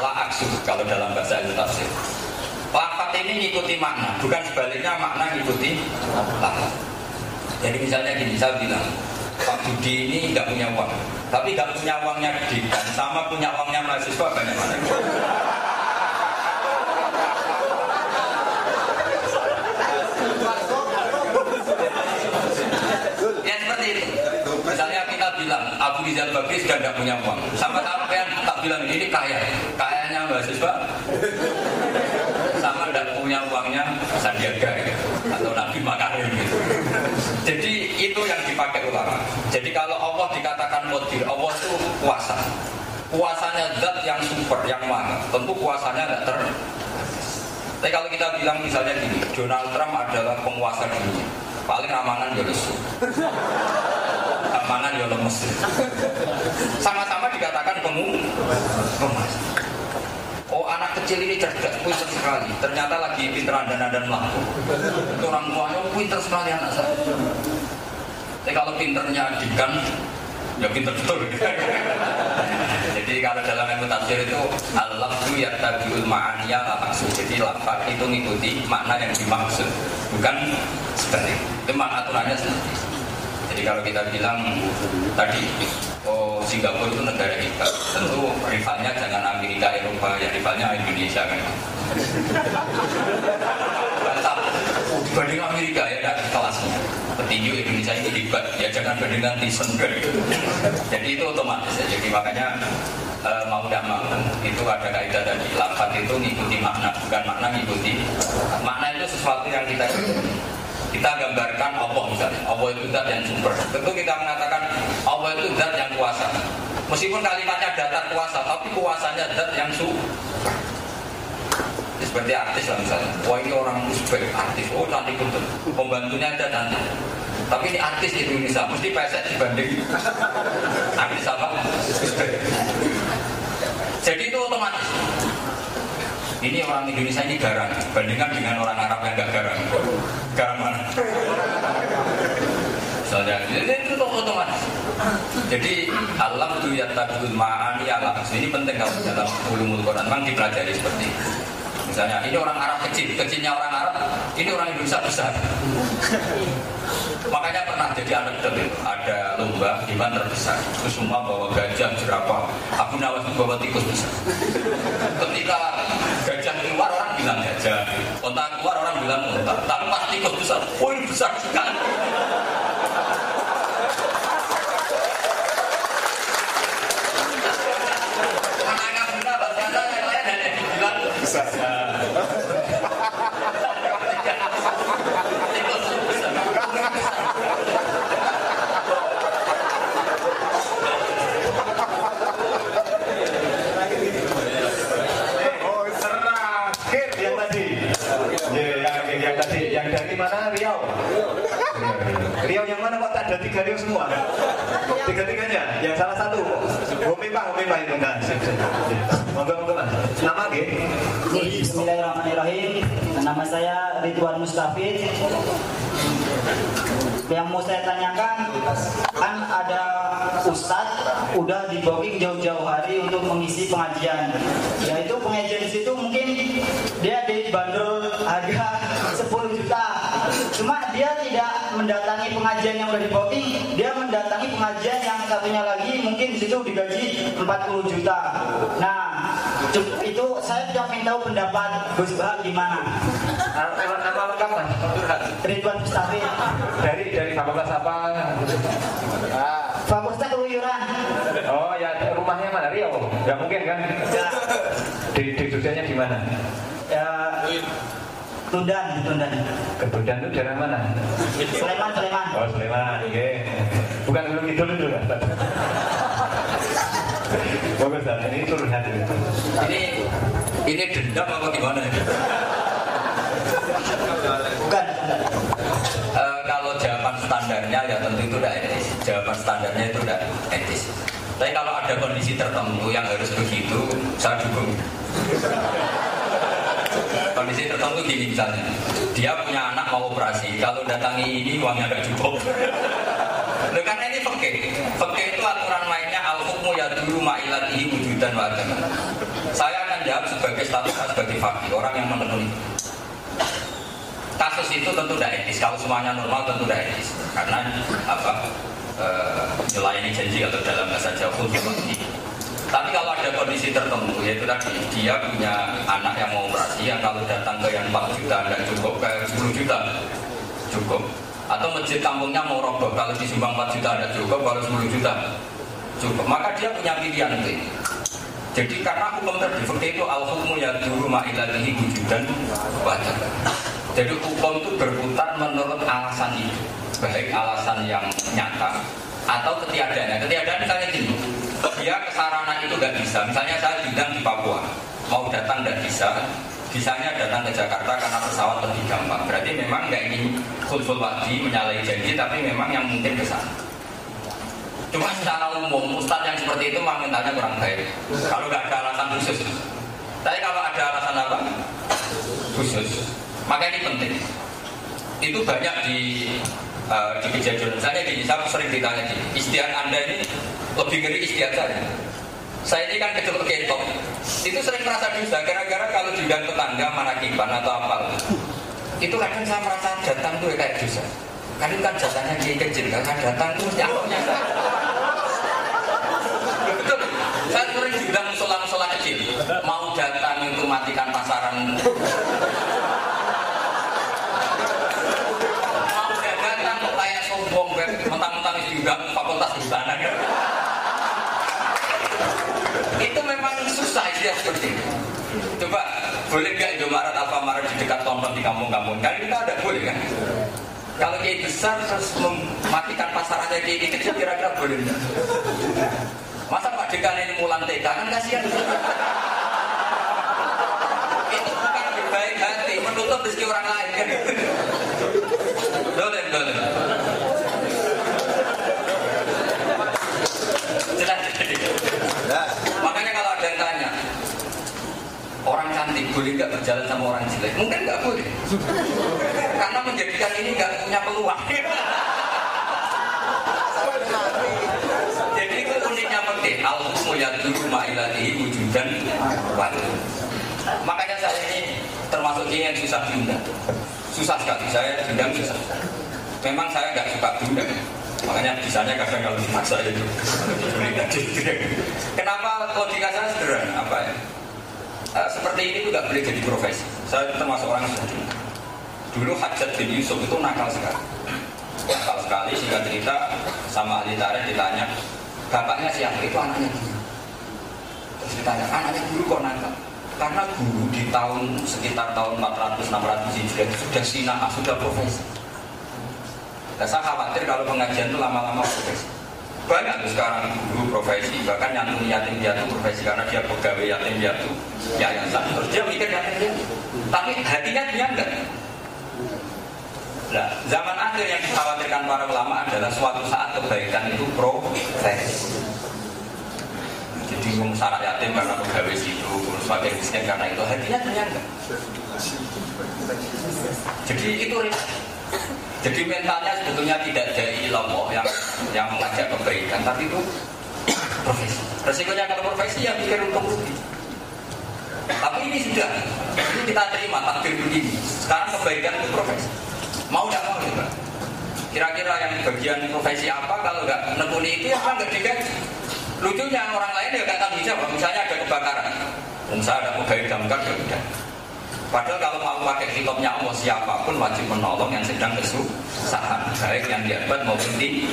Speaker 1: la aksu kalau dalam bahasa ilmu tafsir. Lafat ini ngikuti makna, bukan sebaliknya makna ngikuti lafat. Jadi misalnya gini, saya bilang, Pak Budi ini nggak punya uang, tapi nggak punya uangnya pendidikan, sama punya uangnya mahasiswa banyak mana? Ya seperti itu. Misalnya kita Abu Rizal Bakri sudah tidak punya uang, sama sampean tak bilang ini kaya, kayanya mahasiswa, sama tidak punya uangnya Sandiaga gitu. atau Nabi Makarim. Jadi itu yang dipakai ulama. Jadi kalau Allah dikatakan modir, Allah itu kuasa. Kuasanya zat yang super, yang mana? Tentu kuasanya tidak ter. Tapi kalau kita bilang misalnya gini, Donald Trump adalah penguasa dunia. Paling amangan ya. Amangan ya lemes. Sama-sama dikatakan pengu. Oh anak kecil ini cerdas, pinter sekali. Ternyata lagi pinter dan dan melaku. Itu orang tuanya "Oh, pinter sekali anak saya. Tapi kalau pinternya dikan, ya pinter betul. [laughs] Jadi kalau dalam ilmu tafsir itu Allah itu ya tabiul ma'aniya la maksud. Jadi lafaz itu mengikuti makna yang dimaksud, bukan sebalik. Itu makna aturannya seperti itu. Jadi kalau kita bilang tadi oh Singapura itu negara kita, tentu rivalnya jangan Amerika Eropa, ya rivalnya Indonesia kan. Mantap. Dibanding Amerika ya ada kelasnya. Petinju Indonesia ini hebat, ya jangan bandingkan Tyson Jadi itu otomatis ya. Jadi makanya eh, mau tidak mau itu ada kaidah tadi lafaz itu ngikuti makna bukan makna ngikuti makna itu sesuatu yang kita kita gambarkan Allah misalnya. Allah itu zat yang super tentu kita mengatakan Allah itu zat yang kuasa. Meskipun kalimatnya datar kuasa tapi kuasanya zat yang super seperti artis lah misalnya. Wah ini orang Uzbek artis. Oh cantik betul. Pembantunya ada cantik. Tapi ini artis di Indonesia mesti pesek dibanding [laughs] artis apa? Uzbek. Jadi ini orang Indonesia ini garang. Bandingkan dengan orang Arab yang gak garang. Garang mana? Jadi itu otomatis. Jadi alam tu yatabul ma'ani alam. Ini penting kalau dalam ulumul Quran. Memang dipelajari seperti itu misalnya ini orang Arab kecil kecilnya orang Arab ini orang Indonesia besar. Makanya pernah jadi anekdot itu ada lomba iman terbesar. Itu semua bawa gajah jerapah. Abu Nawas bawa tikus besar. Ketika gajah keluar orang bilang gajah. Onta keluar orang bilang onta. Tapi pas tikus besar oh ini besar sekali Anaknya benar, ternyata yang lain hanya dibilang besar. Tikus besar.
Speaker 2: Terakhir yang tadi. Ya, yang, yang tadi, yang dari mana Riau? Riau yang mana kok tak ada tiga Riau semua? Tiga-tiganya, yang salah satu. Homi Pak, Homi Pak Mas. Nama G?
Speaker 6: Bismillahirrahmanirrahim. Nama saya Ridwan Mustafid. Yang mau saya tanyakan, kan ada ustadz udah di booking jauh-jauh hari untuk mengisi pengajian. Ya itu pengajian di situ mungkin dia dibanderol harga [laughs] 10 juta. Cuma dia tidak mendatangi pengajian yang udah di booking, dia mendatangi pengajian yang satunya lagi mungkin di situ digaji 40 juta. Nah, itu saya tidak ingin tahu pendapat Gus Bahar gimana.
Speaker 2: Nama, nama lengkap mas?
Speaker 6: Ridwan Mustafi.
Speaker 2: Dari dari fakultas apa?
Speaker 6: Fakultas Keluyuran.
Speaker 2: Oh ya rumahnya mana Ya mungkin kan?
Speaker 6: Ya,
Speaker 2: Di, di Jogjanya di mana?
Speaker 6: ya Tundan, Tundan.
Speaker 2: Kebudan itu daerah mana?
Speaker 6: Sleman, Sleman.
Speaker 2: Oh Sleman, oke. Bukan belum itu dulu kan? Bagus dan ini turun hati.
Speaker 1: Ini ini dendam apa gimana?
Speaker 6: Bukan.
Speaker 1: Eh, kalau jawaban standarnya ya tentu itu tidak etis. Jawaban standarnya. Tapi kalau ada kondisi tertentu yang harus begitu, saya dukung. Kondisi tertentu gini misalnya, dia punya anak mau operasi, kalau datangi ini uangnya nggak cukup. Loh, karena ini fakir. Fakir itu aturan mainnya al hukmu ya dulu ma'ilatihi wujudan wa adaman. Saya akan jawab sebagai status sebagai fakir, orang yang memenuhi kasus itu tentu tidak etis. Kalau semuanya normal tentu tidak etis. Karena apa? Eh, melayani janji atau dalam bahasa Jawa khulful Tapi kalau ada kondisi tertentu, yaitu tadi dia punya anak yang mau operasi, yang kalau datang ke yang 4 juta tidak cukup, kayak 10 juta cukup. Atau masjid kampungnya mau roboh, kalau disumbang 4 juta tidak cukup, kalau 10 juta cukup. Maka dia punya pilihan itu. Jadi karena hukum tadi seperti itu al hukmu ya dulu ma'ilatihi wujudan wajib. Jadi hukum itu berputar menurut alasan itu, baik alasan yang nyata atau ketiadaannya. Ketiadaan misalnya gini, dia ke sarana itu nggak bisa. Misalnya saya bidang di Papua, mau datang nggak bisa. Bisanya datang ke Jakarta karena pesawat lebih gampang. Berarti memang nggak ingin khulful wadi menyalahi janji, tapi memang yang mungkin ke sana. Cuma secara umum, ustadz yang seperti itu mintanya kurang baik. Kalau nggak ada alasan khusus. Tapi kalau ada alasan apa? Khusus. Maka ini penting. Itu banyak di di kejadian. Misalnya gini, saya sering ditanya gini, istiad Anda ini lebih ngeri istiad saya. Saya ini kan kecil ketok. Itu sering merasa dosa, gara-gara kalau diundang tetangga manakiban atau apa. Itu kadang saya merasa datang tuh kayak dosa. Itu kan jatahnya kiai kecil, karena datang tuh alamnya saya. Betul. Saya sering dibilang musola-musola kecil. Mau datang itu matikan pasaran. Mau datang kayak sombong, mentang-mentang juga fakultas busana. Gitu. Itu memang susah istilah seperti itu. Coba boleh nggak Indomaret Alfamaret di dekat tonton di kampung-kampung? Kan kita ada boleh kan? Kalau kiai besar terus mematikan pasarannya kiai kecil kira-kira boleh? Masa Pak Dekan ini mulan TK kan kasihan. Itu bukan berbaik hati, menutup rezeki orang lain kan. Boleh, boleh. Jelas. Makanya kalau ada yang tanya, cantik boleh nggak berjalan sama orang jelek? Mungkin nggak boleh. Karena menjadikan ini nggak punya peluang. Jadi itu uniknya penting. Al hukmu yadulu ma'ilatihi wujudan wajib. Makanya saya ini termasuk ini yang susah diundang. Susah sekali. Saya diundang susah. Memang saya nggak suka diundang. Makanya bisanya kadang kalau dipaksa itu [laughs] Kenapa logika saya sederhana? Apa ya? Uh, seperti ini juga boleh jadi profesi. Saya termasuk orang yang sudah Dulu Hajat bin Yusuf itu nakal sekali. Nakal sekali sehingga cerita sama ahli ditanya, bapaknya siapa? Itu anaknya guru. Terus ditanya, anaknya guru kok nakal? Karena guru di tahun sekitar tahun 400-600 Hijriah itu sudah sinah, sudah profesi. Nah, saya khawatir kalau pengajian itu lama-lama profesi. Banyak tuh sekarang guru profesi, bahkan nyantuni yatim piatu profesi karena dia pegawai yatim piatu yayasan. Terus dia mikir yatim piatu, tapi hatinya dia enggak. Nah, zaman akhir yang dikhawatirkan para ulama adalah suatu saat kebaikan itu profesi. Jadi syarat yatim karena pegawai situ, sebagai miskin karena itu hatinya enggak. Jadi itu jadi mentalnya sebetulnya tidak dari lombok yang yang mengajak kebaikan, tapi itu profesi. Resikonya kalau profesi ya pikir untung rugi. Tapi ini sudah, ini kita terima takdir begini. Sekarang kebaikan itu profesi. Mau tidak mau juga. Kira-kira yang bagian profesi apa kalau nggak nekuni itu ya kan nggak digaji. Lucunya orang lain ya nggak tanggung jawab. Misalnya ada kebakaran, misalnya ada pegawai damkar ya. Padahal kalau mau pakai hitopnya Allah siapa pun wajib menolong yang sedang kesusahan, baik yang diabat maupun di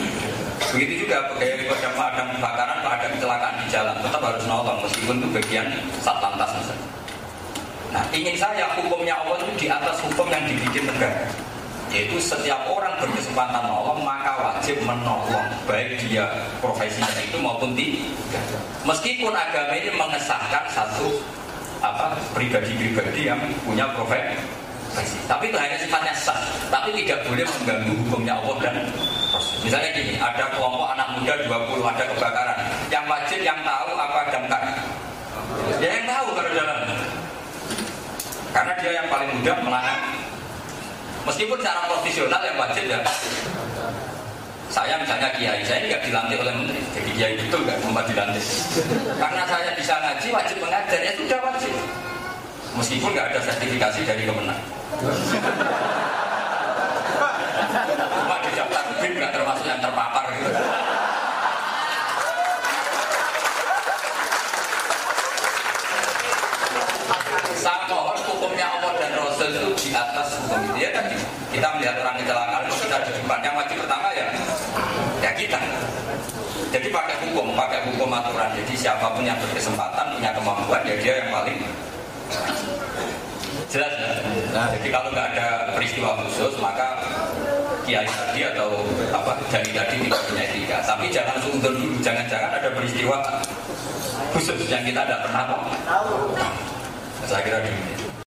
Speaker 1: Begitu juga pegawai pemadam kebakaran kalau ada kecelakaan di jalan tetap harus nolong meskipun itu bagian satlantas saja. Nah ingin saya hukumnya Allah itu di atas hukum yang dibikin negara yaitu setiap orang berkesempatan nolong maka wajib menolong baik dia profesinya itu maupun tidak meskipun agama ini mengesahkan satu apa pribadi-pribadi yang punya profesi tapi itu hanya sifatnya sah. Tapi tidak boleh mengganggu hukumnya Allah dan misalnya gini ada kelompok anak muda 20 ada kebakaran. Yang wajib yang tahu apa damkar? Ya yang tahu kalau jalan karena dia yang paling mudah menangani Meskipun secara profesional yang wajib ya saya misalnya kiai, saya nggak dilantik oleh menteri, jadi kiai betul nggak sempat dilantik. Karena saya bisa ngaji, wajib mengajar, ya sudah wajib. Meskipun nggak ada sertifikasi dari kemenang. Cuma di daftar BIM nggak termasuk yang terpapar gitu. Saya mohon hukumnya Allah dan Rasul itu di atas hukum itu ya tadi. Kita melihat orang kecelakaan, kita di depan. Yang wajib pertama ya, ya kita. Jadi pakai hukum, pakai hukum aturan. Jadi siapa pun yang berkesempatan, punya kemampuan, ya dia yang paling jelas ya. Nah, jadi kalau nggak ada peristiwa khusus, maka kiai tadi atau apa jadi tadi tidak punya etika. Tapi jangan sungguh dulu, jangan-jangan ada peristiwa khusus yang kita tidak pernah tahu. Saya kira demikian.